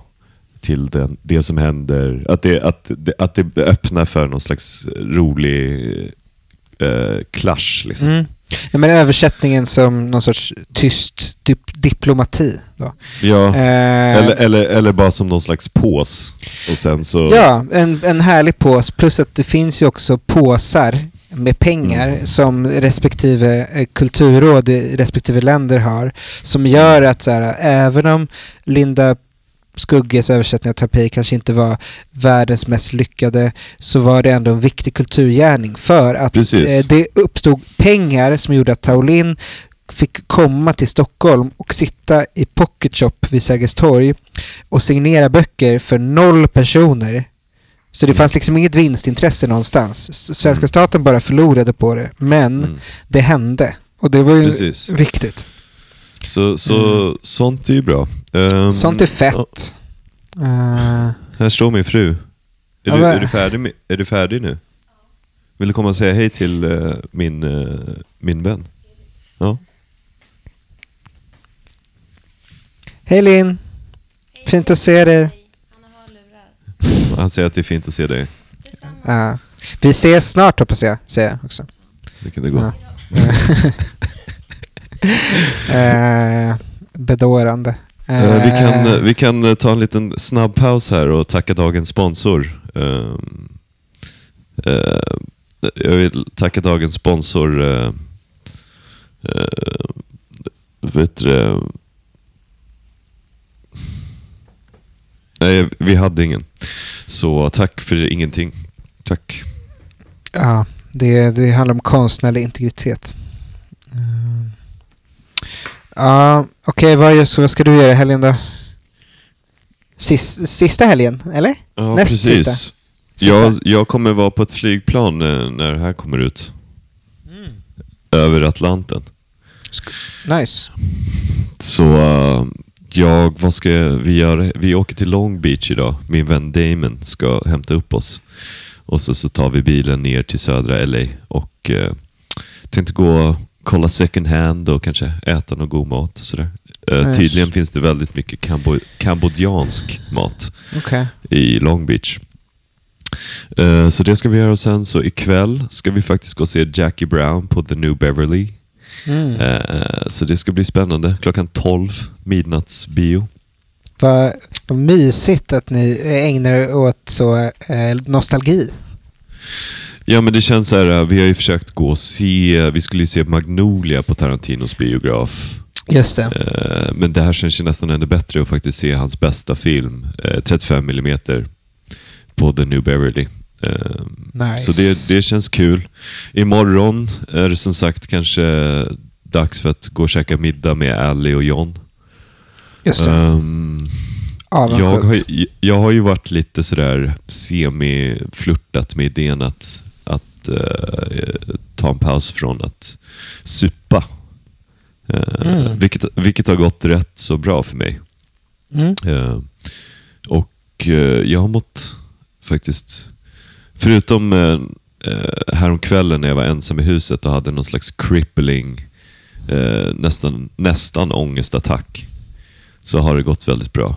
till den, det som händer. Att det, att, det, att det öppnar för någon slags rolig eh, clash. Liksom. Mm. Ja, men översättningen som någon sorts tyst dip diplomati. Då. Ja. Eh, Eller, eller, eller bara som någon slags pås. Och sen så... Ja, en, en härlig pås. Plus att det finns ju också påsar med pengar Mm. som respektive eh, kulturråd i respektive länder har. Som gör att så här, även om Linda Skugges översättning av Taipei kanske inte var världens mest lyckade så var det ändå en viktig kulturgärning för att Precis. eh, det uppstod pengar som gjorde att Taolin fick komma till Stockholm och sitta i Pocket Shop vid Sergels torg och signera böcker för noll personer. Så det Mm. fanns liksom inget vinstintresse någonstans. Svenska Mm. staten bara förlorade på det, men Mm. det hände. Och det var ju Precis. viktigt. Så, så sånt är ju bra. Mm. Sånt är fett. Eh, här står min fru. Är, Ja, du, är, du, färdig med, är du färdig nu? Vill du komma och säga hej till eh, min, eh, min vän? Ja. Hej Linn! Fint att se dig. Han säger att det är fint att se dig. Ja. vi ses snart hoppas jag, säger jag också. Det kan det gå. Ja. Eh, bedårande. Eh, vi, kan, Eh, vi kan ta en liten snabb paus här och tacka dagens sponsor. Eh, jag vill tacka dagens sponsor. Vet du? Nej, vi hade ingen. Så tack för ingenting. Tack. Ja, det, det handlar om konstnärlig integritet. Mm. Ja, okej, vad, vad ska du göra i helgen då? Sis, sista helgen, eller? Ja, Näst precis. sista. Sista. Jag, jag kommer vara på ett flygplan eh, när det här kommer ut. Över Atlanten. Nice. Så eh, jag, vad ska jag, vi göra? Vi åker till Long Beach idag. Min vän Damon ska hämta upp oss. Och så, så tar vi bilen ner till södra LA och eh, tänkte gå kolla second hand och kanske äta någon god mat. Och sådär. Eh. Tydligen finns det väldigt mycket kambo kambodjansk mat Okej. i Long Beach. Eh, så det ska vi göra och sen så ikväll ska vi faktiskt gå och se Jackie Brown på The New Beverly. Mm. Eh, så det ska bli spännande. Klockan 12, midnattsbio. Vad, mysigt att ni ägnar er åt så nostalgi. Ja men det känns så här, eh, vi har ju försökt gå och se, vi skulle ju se Magnolia på Tarantinos biograf. Just det. Eh, men det här känns ju nästan ännu bättre att faktiskt se hans bästa film, eh, 35 mm på The New Beverly. Eh, Nice. Så det, det känns kul. Imorgon är det som sagt kanske dags för att gå och käka middag med Ali och John. Just det. Avundsjuk. jag, har, jag har ju varit lite sådär semi-flörtat med idén att, att eh, ta en paus från att supa. Eh, Mm. vilket, vilket har gått rätt så bra för mig. Mm. Eh, och eh, jag har mått faktiskt, förutom eh, eh, häromkvällen när jag var ensam i huset och hade någon slags crippling, eh, nästan, nästan ångestattack, så har det gått väldigt bra.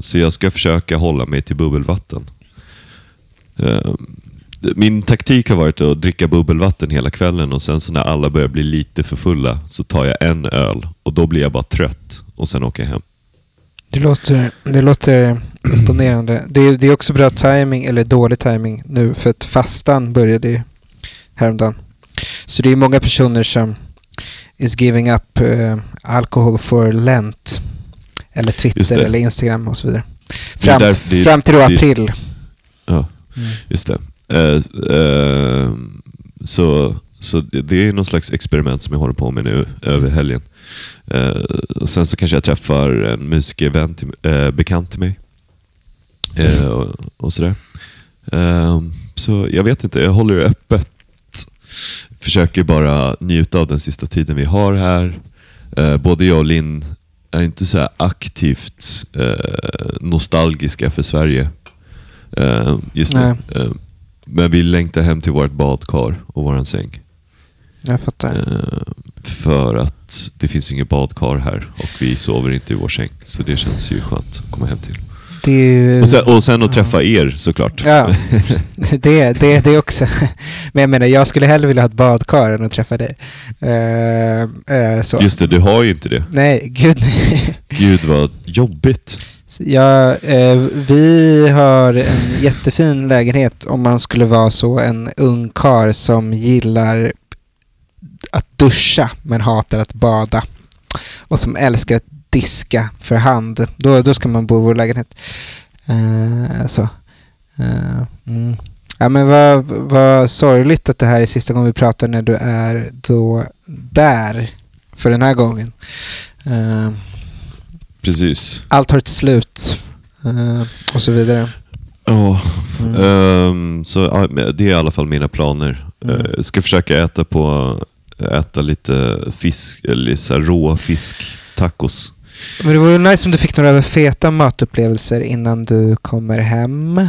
Så jag ska försöka hålla mig till bubbelvatten. Min taktik har varit att dricka bubbelvatten hela kvällen och sen så när alla börjar bli lite för fulla så tar jag en öl och då blir jag bara trött och sen åker jag hem. Det låter, det låter imponerande. Det är, det är också bra timing eller dålig timing nu för att fastan började häromdagen. Så det är många personer som is giving up eh, alcohol for Lent. Eller Twitter eller Instagram och så vidare. Fram, därför det- fram till då april. Ja, just det. Eh, eh, så så det är någon slags experiment som jag håller på med nu över helgen. Eh, och sen så kanske jag träffar en musikervän, till, eh, bekant till mig. Och, och sådär. Så jag vet inte, jag håller det öppet. Försöker bara njuta av den sista tiden vi har här. Både jag och Linn är inte så aktivt nostalgiska för Sverige just nu. Nej. Men vi längtar hem till vårt badkar och våran säng. Jag fattar. Eh, för att det finns inget badkar här och vi sover inte i vår säng. Så det känns ju skönt att komma hem till. Ju... Och sen, och sen att träffa er såklart. Ja, det, det, det också. Men jag menar, jag skulle hellre vilja ha ett badkar än att träffa dig. Eh, så. Just det, du har ju inte det. Nej, gud nej. Gud vad jobbigt. Ja, eh, vi har en jättefin lägenhet om man skulle vara så en ung kar som gillar att duscha men hatar att bada. Och som älskar att diska för hand. Då, då ska man bo i vår lägenhet. Eh, så. Eh, mm. Ja men vad, vad sorgligt att det här är sista gången vi pratar när du är då där för den här gången. Eh, Precis. allt har ett slut eh, och så vidare. Ja, Mm. ehm, så det är i alla fall mina planer. Mm. Eh, ska försöka äta på äta lite fisk, eller så rå fisktacos. Men det vore nice om du fick några feta matupplevelser innan du kommer hem. Eh,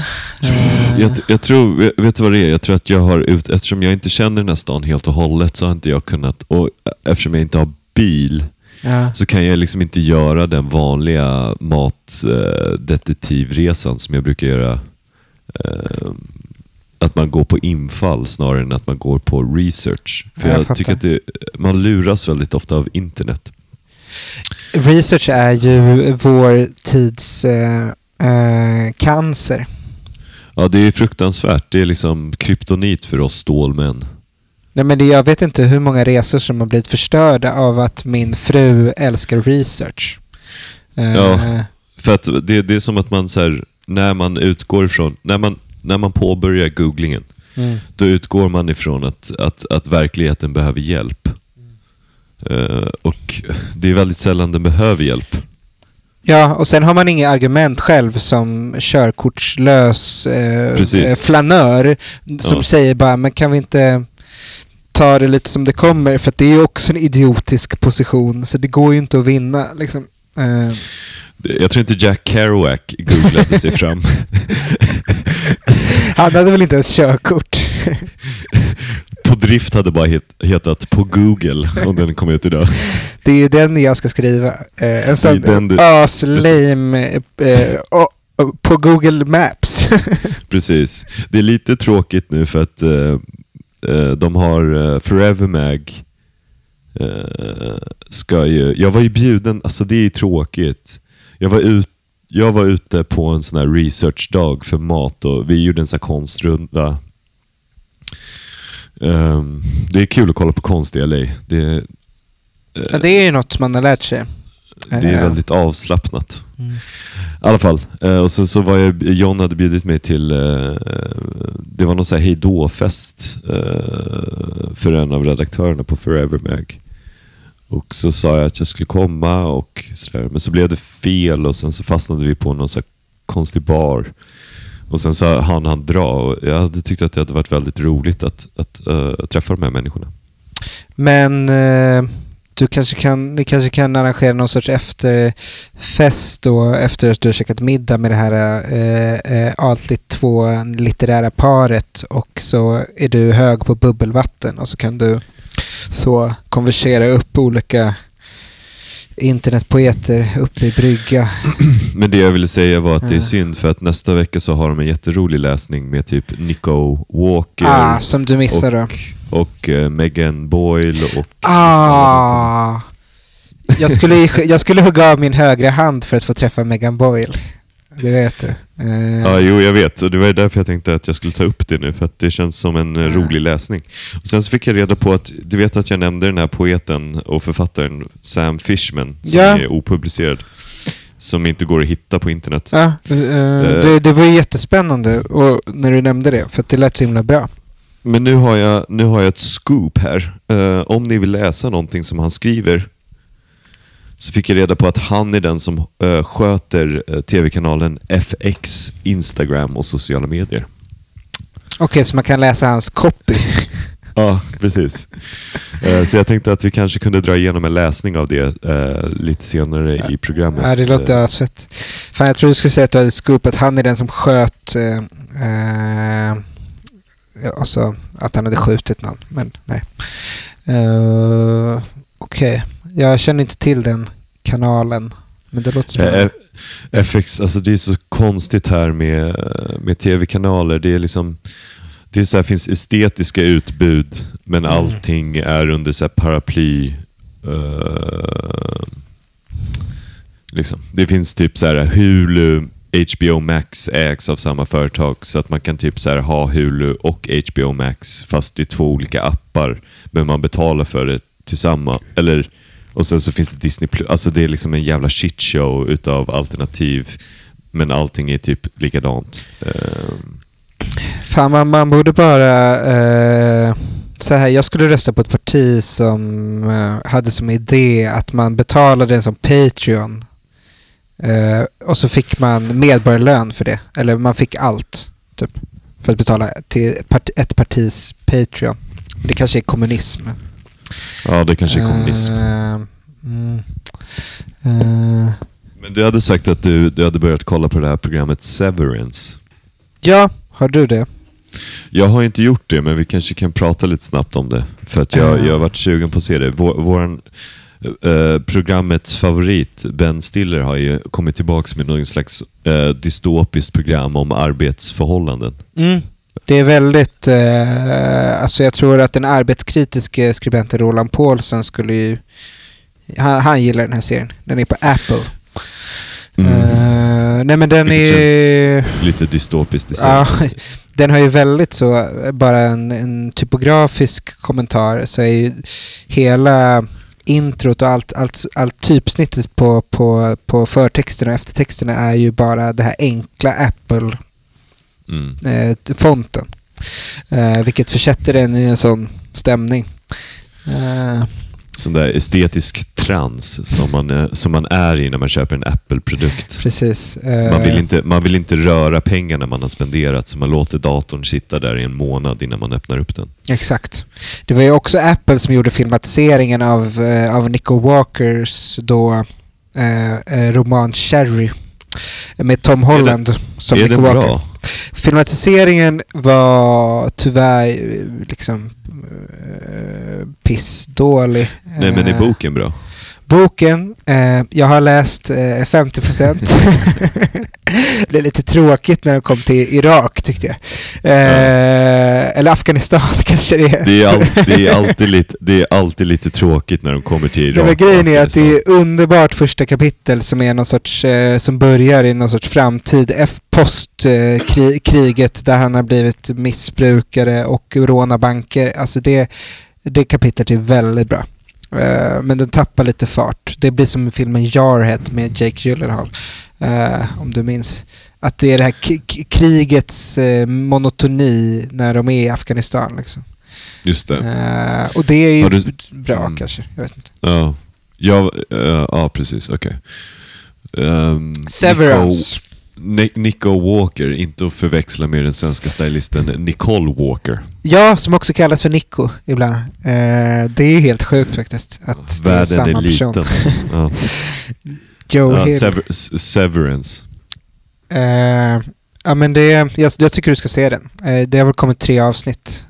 Jag, jag tror, vet- vet du vad det är? Jag tror att jag har ut, eftersom jag inte känner den här stan helt och hållet så har inte jag kunnat, och eftersom jag inte har bil ja. så kan jag liksom inte göra den vanliga matdetektivresan som jag brukar göra. Eh, att man går på infall snarare än att man går på research. För Ja, jag jag, tycker att det, man luras väldigt ofta av internet. Research är ju vår tids eh, eh, cancer. Ja, det är fruktansvärt. Det är liksom kryptonit för oss stålmän. Nej, men det, jag vet inte hur många resor som har blivit förstörda av att min fru älskar research. Eh, Ja. För att det, det är som att man så här, när man utgår ifrån, när man, när man påbörjar googlingen, mm. då utgår man ifrån att, att, att verkligheten behöver hjälp. Eh, och det är väldigt sällan den behöver hjälp. Ja, och sen har man inga argument själv som körkortslös eh, eh, flanör som Ja. säger bara, men kan vi inte ta det lite som det kommer? För det är ju också en idiotisk position, så det går ju inte att vinna. Liksom. Eh, Jag tror inte Jack Kerouac googlade sig fram. han hade väl inte ens körkort? På drift hade bara het, hetat På Google om den kom ut idag. Det är ju den jag ska skriva. Eh, en sån du- aslame eh, och- och på Google Maps. Precis. Det är lite tråkigt nu för att eh, Eh, de har eh, Forever Mag. Eh, ska ju, jag var ju bjuden, alltså det är ju tråkigt. Jag var, ut, jag var ute på en sån här researchdag för mat och vi gjorde en sån här konstrunda. Ehm, det är kul att kolla på konst i LA. Det, ja, det är ju något man har lärt sig det är Eh, väldigt avslappnat. mm. I alla fall. Eh, och sen så var jag, John hade bjudit mig till, eh, det var någon sån här hejdå-fest eh, för en av redaktörerna på Forever Mag. Och så sa jag att jag skulle komma och sådär. Men så blev det fel och sen så fastnade vi på någon sån här konstig bar. Och sen så hann han dra och jag hade tyckt att det hade varit väldigt roligt att, att eh, träffa de här människorna. Men eh, du kanske kan, ni kanske kan arrangera någon sorts efterfest då efter att du har käkat middag med det här eh, eh, Altligt två litterära paret och så är du hög på bubbelvatten och så kan du så konversera upp olika internetpoeter uppe i brygga. Men det jag ville säga var att det är Ja. synd för att nästa vecka så har de en jätterolig läsning med typ Nico Walker. Ah, som du missar då. och eh, Megan Boyle och... Ah! Jag skulle, jag skulle hugga av min högra hand för att få träffa Megan Boyle. Det vet du. Eh, Ja, jo, jag vet. Och det var därför jag tänkte att jag skulle ta upp det nu, för att det känns som en eh, rolig läsning. Och sen så fick jag reda på att, du vet att jag nämnde den här poeten och författaren Sam Fishman, som Ja. är opublicerad. Som inte går att hitta på internet. Ja, eh, det, det var jättespännande och, när du nämnde det, för det lät så himla bra. Men nu har jag, nu har jag ett scoop här. Eh, om ni vill läsa någonting som han skriver så fick jag reda på att han är den som eh, sköter eh, tv-kanalen FX, Instagram och sociala medier. Okej, så man kan läsa hans copy. Ja, precis. Eh, Så jag tänkte att vi kanske kunde dra igenom en läsning av det eh, lite senare i programmet. Ja, det låter Eh, asfett. Fan, jag tror du skulle säga att du hade scoop att han är den som sköt... Eh, eh, ja, alltså, att han hade skjutit någon, men nej. Uh, Okej, jag känner inte till den kanalen. Men det låter spännande. FX, alltså det är så konstigt här med, med tv-kanaler. Det är liksom... Det är så här, finns estetiska utbud, men Mm. allting är under så paraply. eh, liksom. Det finns typ så här Hulu, HBO Max ägs av samma företag så att man kan typ så här ha Hulu och HBO Max fast är två olika appar. Men man betalar för det tillsammans. Eller, och sen så finns det Disney Plus. Alltså det är liksom en jävla shitshow utav alternativ. Men allting är typ likadant. Ehm, Fan, man, man borde bara... Uh, så här, jag skulle rösta på ett parti som uh, hade som idé att man betalade en som Patreon. Uh, och så fick man medborgarlön för det. Eller man fick allt. Typ. För att betala till part, ett partis Patreon. Det kanske är kommunism ja, det kanske är kommunism. Eh, mm, eh, Men du hade sagt att du, du hade börjat kolla på det här programmet Severance. ja, har du det? Jag har inte gjort det, men vi kanske kan prata lite snabbt om det. För att jag, Ja. jag har varit sugen på att se det. Vår, våran, eh, programmets favorit, Ben Stiller, har ju kommit tillbaka med någon slags eh, dystopiskt program om arbetsförhållanden. Mm. Det är väldigt, eh, alltså jag tror att den arbetskritiske skribenten Roland Paulsen skulle ju, han, han gillar den här serien. Den är på Apple. Eh, nej men den Vilket är... Lite dystopiskt i sig. Ja, den har ju väldigt så, bara en, en typografisk kommentar så är ju hela introt och allt, allt, allt typsnittet på, på, på förtexterna och eftertexterna är ju bara det här enkla Apple Mm. eh, fonten. Eh, vilket försätter den i en sån stämning. Eh, sån där estetisk trans som man, är, som man är i när man köper en Apple-produkt. Precis. Man vill, Eh, inte, man vill inte röra pengarna man har spenderat, så man låter datorn sitta där i en månad innan man öppnar upp den. Exakt. Det var ju också Apple som gjorde filmatiseringen av, eh, av Nico Walkers då eh, eh, roman Cherry med Tom Holland som är Nico den Walker. bra? Filmatiseringen var tyvärr eh, liksom eh, pissdålig. Nej, men är Eh, boken bra? Boken, eh, jag har läst eh, 50%. det är lite tråkigt när de kom till Irak tyckte jag. Eh, Eller Afghanistan kanske det är. Det är, all, det, är alltid lite, det är alltid lite tråkigt när de kommer till Irak. Ja, men grejen är att det är underbart första kapitel som är någon sorts, eh, som börjar i någon sorts framtid F- post eh, kriget där han har blivit missbrukare och råna banker. Alltså det, det kapitlet är väldigt bra. Eh, men den tappar lite fart. Det blir som filmen Jarhead med Jake Gyllenhaal. eh, om du minns. Att det är det här krigets eh, monotoni när de är i Afghanistan. Liksom. Just det. Och det är ju du- bra Mm. kanske. Jag vet inte. Ja, ja, ja precis. Okej. Ehm, Severance. Nico, Ni- Nico Walker, inte att förväxla med den svenska stylisten Nicole Walker. Ja, som också kallas för Nico ibland. Eh, det är helt sjukt faktiskt. Att det är Världen samma är liten. person. Ja. Joe Ja, Hill. sever, severance. Eh, ja, men det, jag, jag tycker du ska se den. Eh, det har väl kommit tre avsnitt.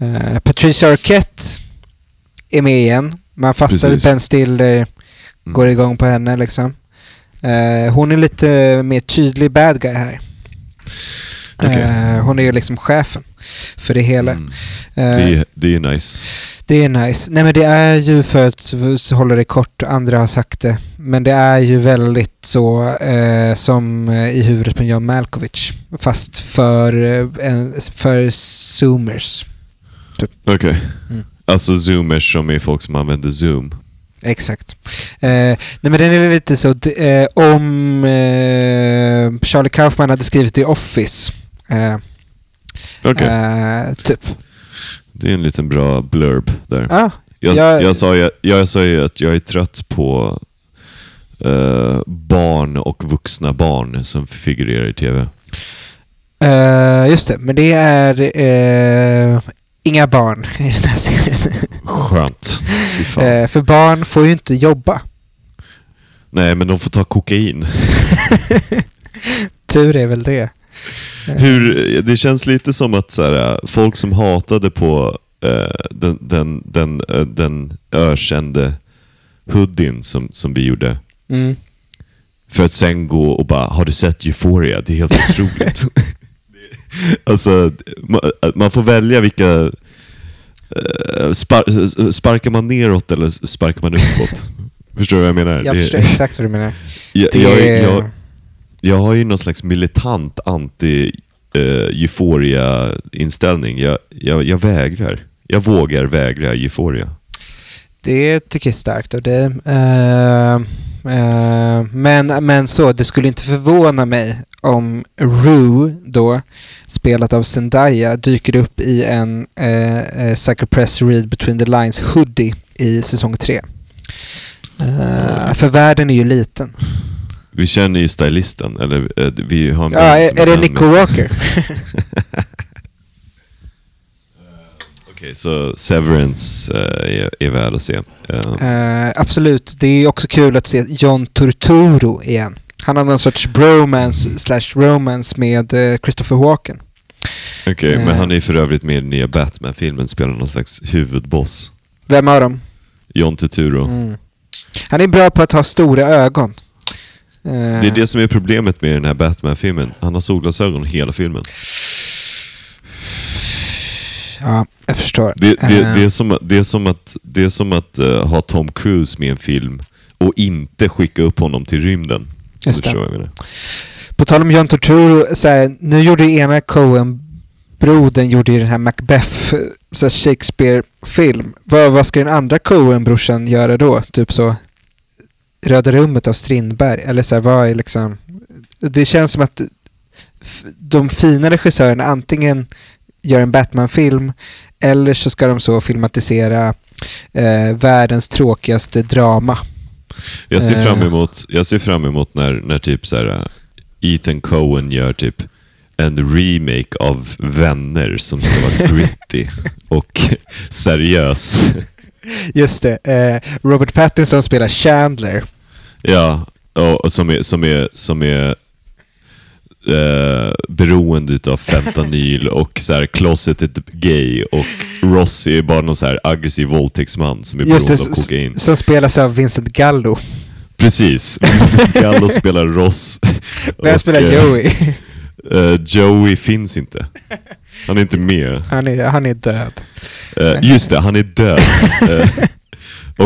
Eh, eh, Patricia Arquette är med igen. Man fattar Precis. att Ben Stiller Mm. går igång på henne liksom. Eh, hon är lite mer tydlig bad guy här. Okej. Eh, hon är ju liksom chefen för det hela. Mm. Eh, Det, är, det är nice. Det är nice. Nej men det är ju för att hålla det kort, andra har sagt det. Men det är ju väldigt så eh, som i huvudet på John Malkovich. Fast för, för zoomers. Okej. Mm. Alltså zoomers som är folk som använder zoom. Exakt. Eh, nej men den är lite så, eh, om eh, Charlie Kaufman hade skrivit The Office. Eh, Okej. eh, typ. Det är en liten bra blurb där. Ah, Jag, jag- jag, sa ju, jag sa ju att jag är trött på eh, barn och vuxna barn som figurerar i tv. just det, men det är inga barn i den här serien. Skönt. Eh, för barn får ju inte jobba. Nej, men de får ta kokain. Tur är väl det. Eh, Hur, det känns lite som att så här, folk som hatade på eh, den, den, den, eh, den ökände hoodien som, som vi gjorde. Mm. För att sen gå och bara, har du sett Euphoria? Det är helt otroligt. alltså, man, får välja vilka... eh, Spar, sparkar man neråt eller sparkar man uppåt? Förstår du vad jag menar? Jag Det- förstår exakt vad du menar. jag, Det jag, jag, jag har ju någon slags militant anti uh, euphoria inställning. Jag, jag, jag vägrar. Jag vågar vägra euphoria. Det tycker jag är starkt dig. Eh, eh, men, men så, det skulle inte förvåna mig om Rue då, spelat av Zendaya, dyker upp i en eh, eh, Sucker Press Read Between the Lines hoodie i säsong tre. Eh, för världen är ju liten. Vi känner ju stylisten, eller eh, vi har en Ja, är, är det Nico Walker? Okej, så Severance eh, är, är värd att se. Eh, Eh, absolut. Det är också kul att se John Turturro igen. Han har någon sorts bromance slash romance med eh, Christopher Walken. Okej, eh. men han är för övrigt med i den nya Batman-filmen, spelar någon slags huvudboss. Vem av dem? John Turturro. Mm. Han är bra på att ha stora ögon. Eh, Det är det som är problemet med den här Batman-filmen. Han har solglasögon hela filmen. Ja, jag förstår. Det, det, Eh, det, är, som, det är som att, det är som att eh, ha Tom Cruise med i en film och inte skicka upp honom till rymden. Just det. jag menar. På tal om John Turturro, så här, nu gjorde ju ena Coen-brodern gjorde ju den här Macbeth, så här Shakespeare-film. Vad, vad ska den andra Coen-brorsan göra då? Typ så Röda rummet av Strindberg? Eller så här, vad är liksom... Det känns som att de fina regissörerna antingen göra en Batman-film eller så ska de så filmatisera eh, världens tråkigaste drama. Jag ser fram Eh. emot, jag ser fram emot när, när typ så här, äh, Ethan Cohen gör typ en remake av Vänner som ska vara gritty och seriös. Just det, eh, Robert Pattinson spelar Chandler. Ja, och, och som är, som är, som är eh, beroende utav fentanyl och så här closeted gay och Ross är bara någon så här aggressiv våldtäktsman som är Just beroende det, av kokain. som spelas av Vincent Gallo. Precis. Vincent Gallo spelar Ross. Vem spelar eh, Joey? eh, Joey finns inte. Han är inte med. Han är, han är död. Eh, just det, han är död. Eh,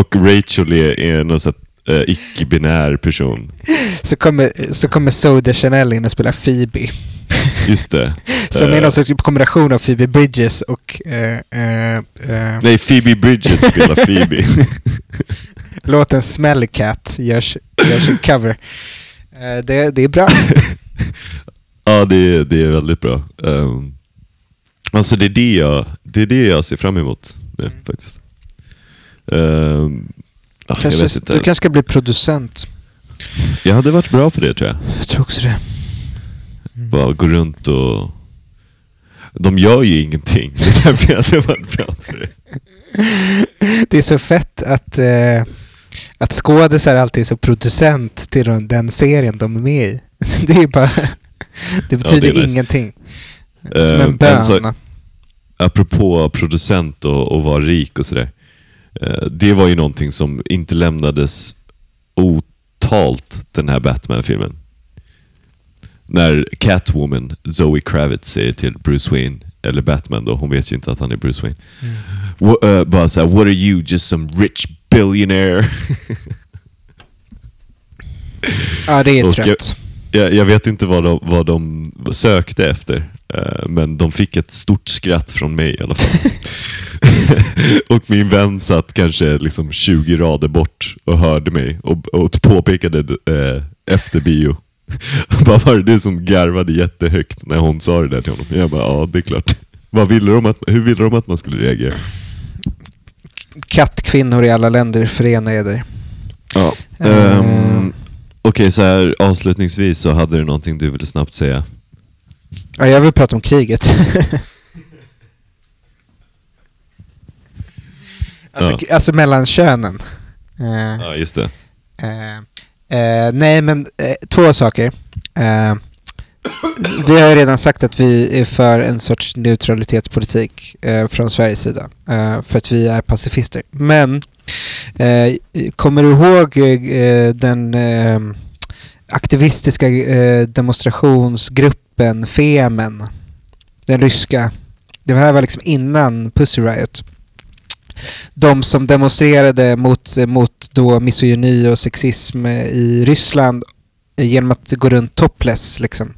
och Rachel är, är någon eh, icke-binär person. Så kommer, så kommer Zoe Deschanel in och spelar Phoebe. Just det. Som är Eh, någon sorts kombination av Phoebe Bridges och eh, eh, eh, Nej, Phoebe Bridges spelar Phoebe. låten Smelly Cat görs, görs en cover. Eh, det, det är bra. ja, det är, det är väldigt bra. Um, alltså det är det, jag, det är det jag ser fram emot nu faktiskt. Um, ah, Kanske, du kanske ska bli producent. jag hade varit bra på det tror jag. Jag tror också det. Bara gå runt och... De gör ju ingenting. Det är därför jag hade varit bra på det. Det är så fett att, eh, att skådisar alltid är så producent till den, den serien de är med i. Det är bara... Det betyder nice. ingenting. Eh, Som en sak- böna. apropå producent och, och vara rik och sådär. Eh, det var ju någonting som inte lämnades otalt den här Batman-filmen. När Catwoman, Zoe Kravitz, säger till Bruce Wayne, eller Batman då, hon vet ju inte att han är Bruce Wayne. Wha- eh, bara såhär, what are you, just some rich billionaire? Ja, det är trött. jag, jag vet inte vad de, vad de sökte efter, men de fick ett stort skratt från mig i alla fall. och min vän satt kanske liksom 20 rader bort och hörde mig och, och påpekade eh, efter bio. Vad var det du som garvade jättehögt när hon sa det där till honom? Jag bara, ja det är klart. Vad ville de att, hur ville de att man skulle reagera? Kattkvinnor i alla länder, förena eder. Ja. Eh. ehm, Okej, så här avslutningsvis så hade du någonting du ville snabbt säga. Ja, jag vill prata om kriget. alltså, alltså mellan könen. Eh, Ja, just det. Eh, eh, nej, men eh, två saker. Eh, vi har ju redan sagt att vi är för en sorts neutralitetspolitik från Sveriges sida. För att vi är pacifister. Men kommer du ihåg den aktivistiska eh, demonstrationsgruppen Femen? Den ryska. Det här var liksom innan Pussy Riot de som demonstrerade mot, mot då misogyni och sexism i Ryssland genom att gå runt topless liksom.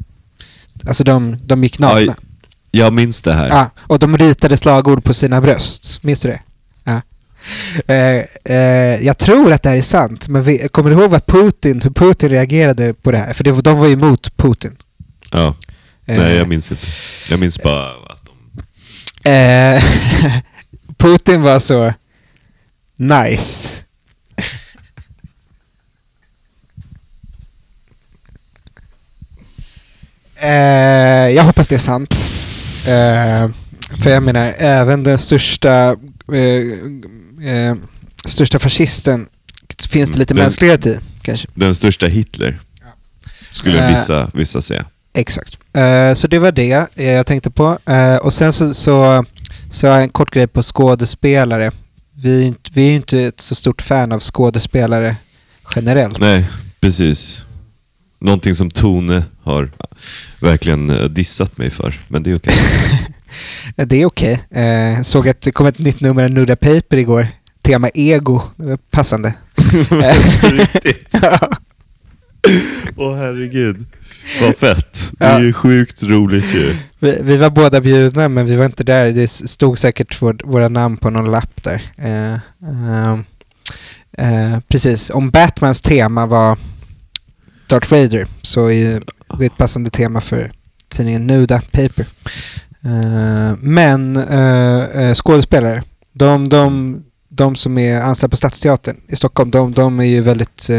Alltså de, de gick nakna. Jag minns det här. Ja, och de ritade slagord på sina bröst. Minns du det? Ja. Eh, eh, jag tror att det här är sant, men vi, kommer du ihåg vad Putin, hur Putin reagerade på det här? För det, var- de var ju emot Putin. Ja. Eh, Nej, jag minns inte. Jag minns bara att de... Eh, Putin var så nice. Eh, jag hoppas det är sant. För jag menar, även den största, största fascisten finns det lite den- mänsklighet i, kanske. Den största Hitler. Skulle vissa, vissa säga. Exakt. Eh, så det var det eh, jag tänkte på. Eh, och sen så, så, så har jag en kort grej på skådespelare. Vi, vi är ju inte ett så stort fan av skådespelare generellt. Nej, precis. Någonting som Tone har verkligen dissat mig för. Men det är okej. Eh, Det är okej. Eh, såg att det kom ett nytt nummer av Nuda Paper igår. Tema ego. Det var passande. Eh, ja. Åh herregud. Vad fett. Det är ju sjukt roligt ju. vi, vi var båda bjudna men vi var inte där. Det stod säkert vår, våra namn på någon lapp där. Eh, eh, eh, precis. Om Batmans tema var Darth Vader så är det ett passande tema för tidningen Nuda Paper. Eh, men eh, eh, skådespelare, de, de, de som är anställda på Stadsteatern i Stockholm, de, de är ju väldigt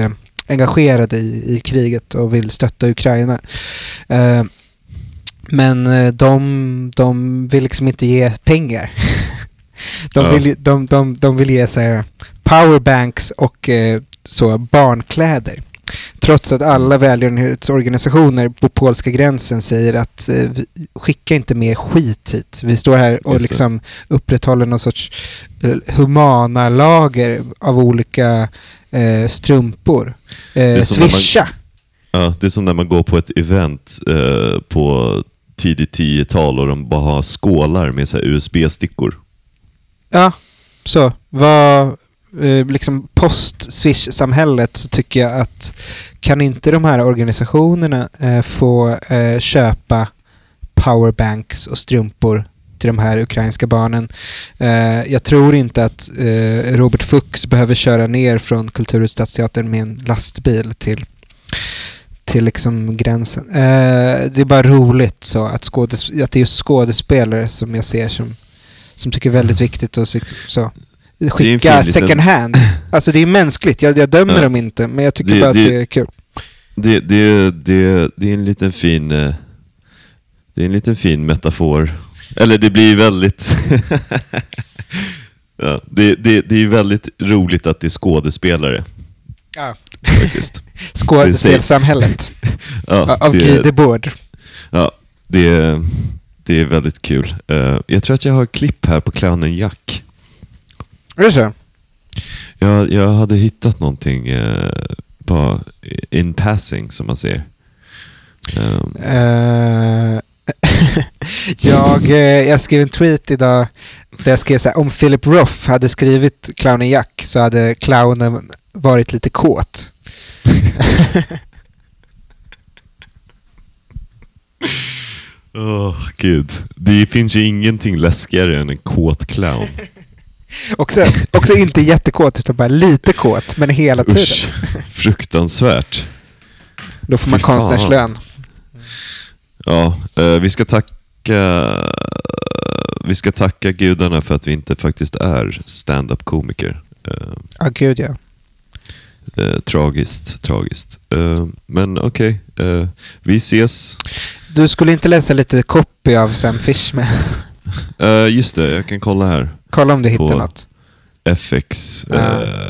engagerade i, i kriget och vill stötta Ukraina. Eh, men eh, de, de vill liksom inte ge pengar. De Ja. vill, ju- de, de, de vill ge så här, powerbanks och eh, så barnkläder. Trots att alla välgörenhetsorganisationer på polska gränsen säger att eh, skicka inte mer skit hit. Vi står här och liksom upprätthåller någon sorts eh, humana lager av olika eh, strumpor. Eh, när man- swisha! Ja, det är som när man går på ett event eh, på tidigt 10-tal och de bara har skålar med USB-stickor. Ja, så. Vad, eh, liksom post-swish-samhället så tycker jag att kan inte de här organisationerna eh, få eh, köpa powerbanks och strumpor till de här ukrainska barnen. Eh, jag tror inte att eh, Robert Fuchs behöver köra ner från Kulturhuset Stadsteatern med en lastbil till till liksom gränsen. Eh, det är bara roligt så att, skådes- att det är just skådespelare som jag ser som, som tycker väldigt viktigt att så, skicka second hand. Alltså det är mänskligt, jag, jag dömer Ja. dem inte, men jag tycker Det- bara att det- det är kul. Det, det, det, det är en liten fin eh, Det är en liten fin metafor. Eller det blir väldigt... ja, det, det, det är väldigt roligt att det är skådespelare Ja. faktiskt. Skådespelsamhället Ja, av det- Guy Debord. Ja, det, är- det är väldigt kul. Eh, jag tror att jag har ett klipp här på clownen Jack. Är det så? Jag, jag hade hittat någonting eh, bara in passing som man säger. Um, Eh, jag, eh, jag skrev en tweet idag där jag skrev så här, om Philip Roth hade skrivit clownen Jack så hade clownen varit lite kåt. Åh, gud. Det finns ju ingenting läskigare än en kåt clown. Också, också inte jättekåt utan bara lite kåt, men hela tiden. Usch, fruktansvärt. Då får man konstnärslön. Ja, eh, vi ska tacka vi ska tacka gudarna för att vi inte faktiskt är stand-up komiker. Eh, Ja, gud ja. eh, tragiskt, tragiskt. Eh, men okej, eh, vi ses. Du skulle inte läsa lite copy av Sam Fishman? Eh, just det, jag kan kolla här. Kolla om du hittar något. FX. Ja. eh,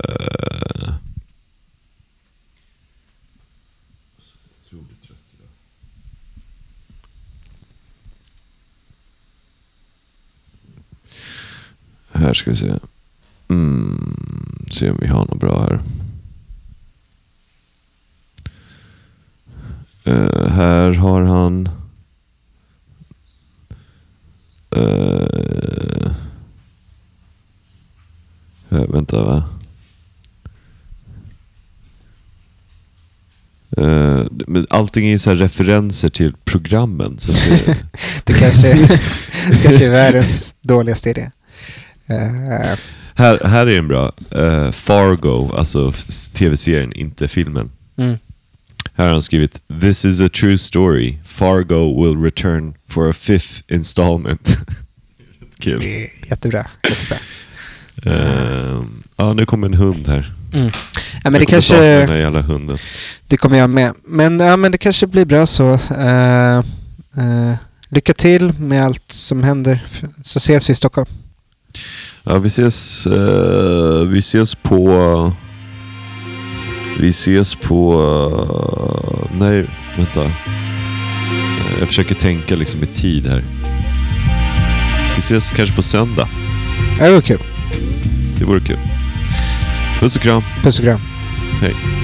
här ska vi se. Mm, se om vi har något bra här. Uh, här har han... Uh, Eh, vänta, va? Uh, men allting är så här referenser till programmen. Så det, Det kanske, det kanske är världens dåligaste idé. Eh, här, här är en bra. Eh, Fargo, alltså tv-serien, inte filmen. mm. Här har han skrivit This is a true story. Fargo will return for a fifth installment. Kul. Det är jättebra. jättebra. Eh, ja, nu kommer en hund här. Mm. Ja, men det jag kommer sakna den kanske, här jävla hunden. det kommer jag med. Men, ja, men det kanske blir bra så. Eh, eh, lycka till med allt som händer. Så ses vi i Stockholm. Ja, vi ses, eh, vi ses på... Vi ses på... eh, nej, vänta. Eh, jag försöker tänka liksom i tid här. Vi ses kanske på söndag. Ja, det var kul. Det vore kul. Puss och kram. Puss och kram. Hej.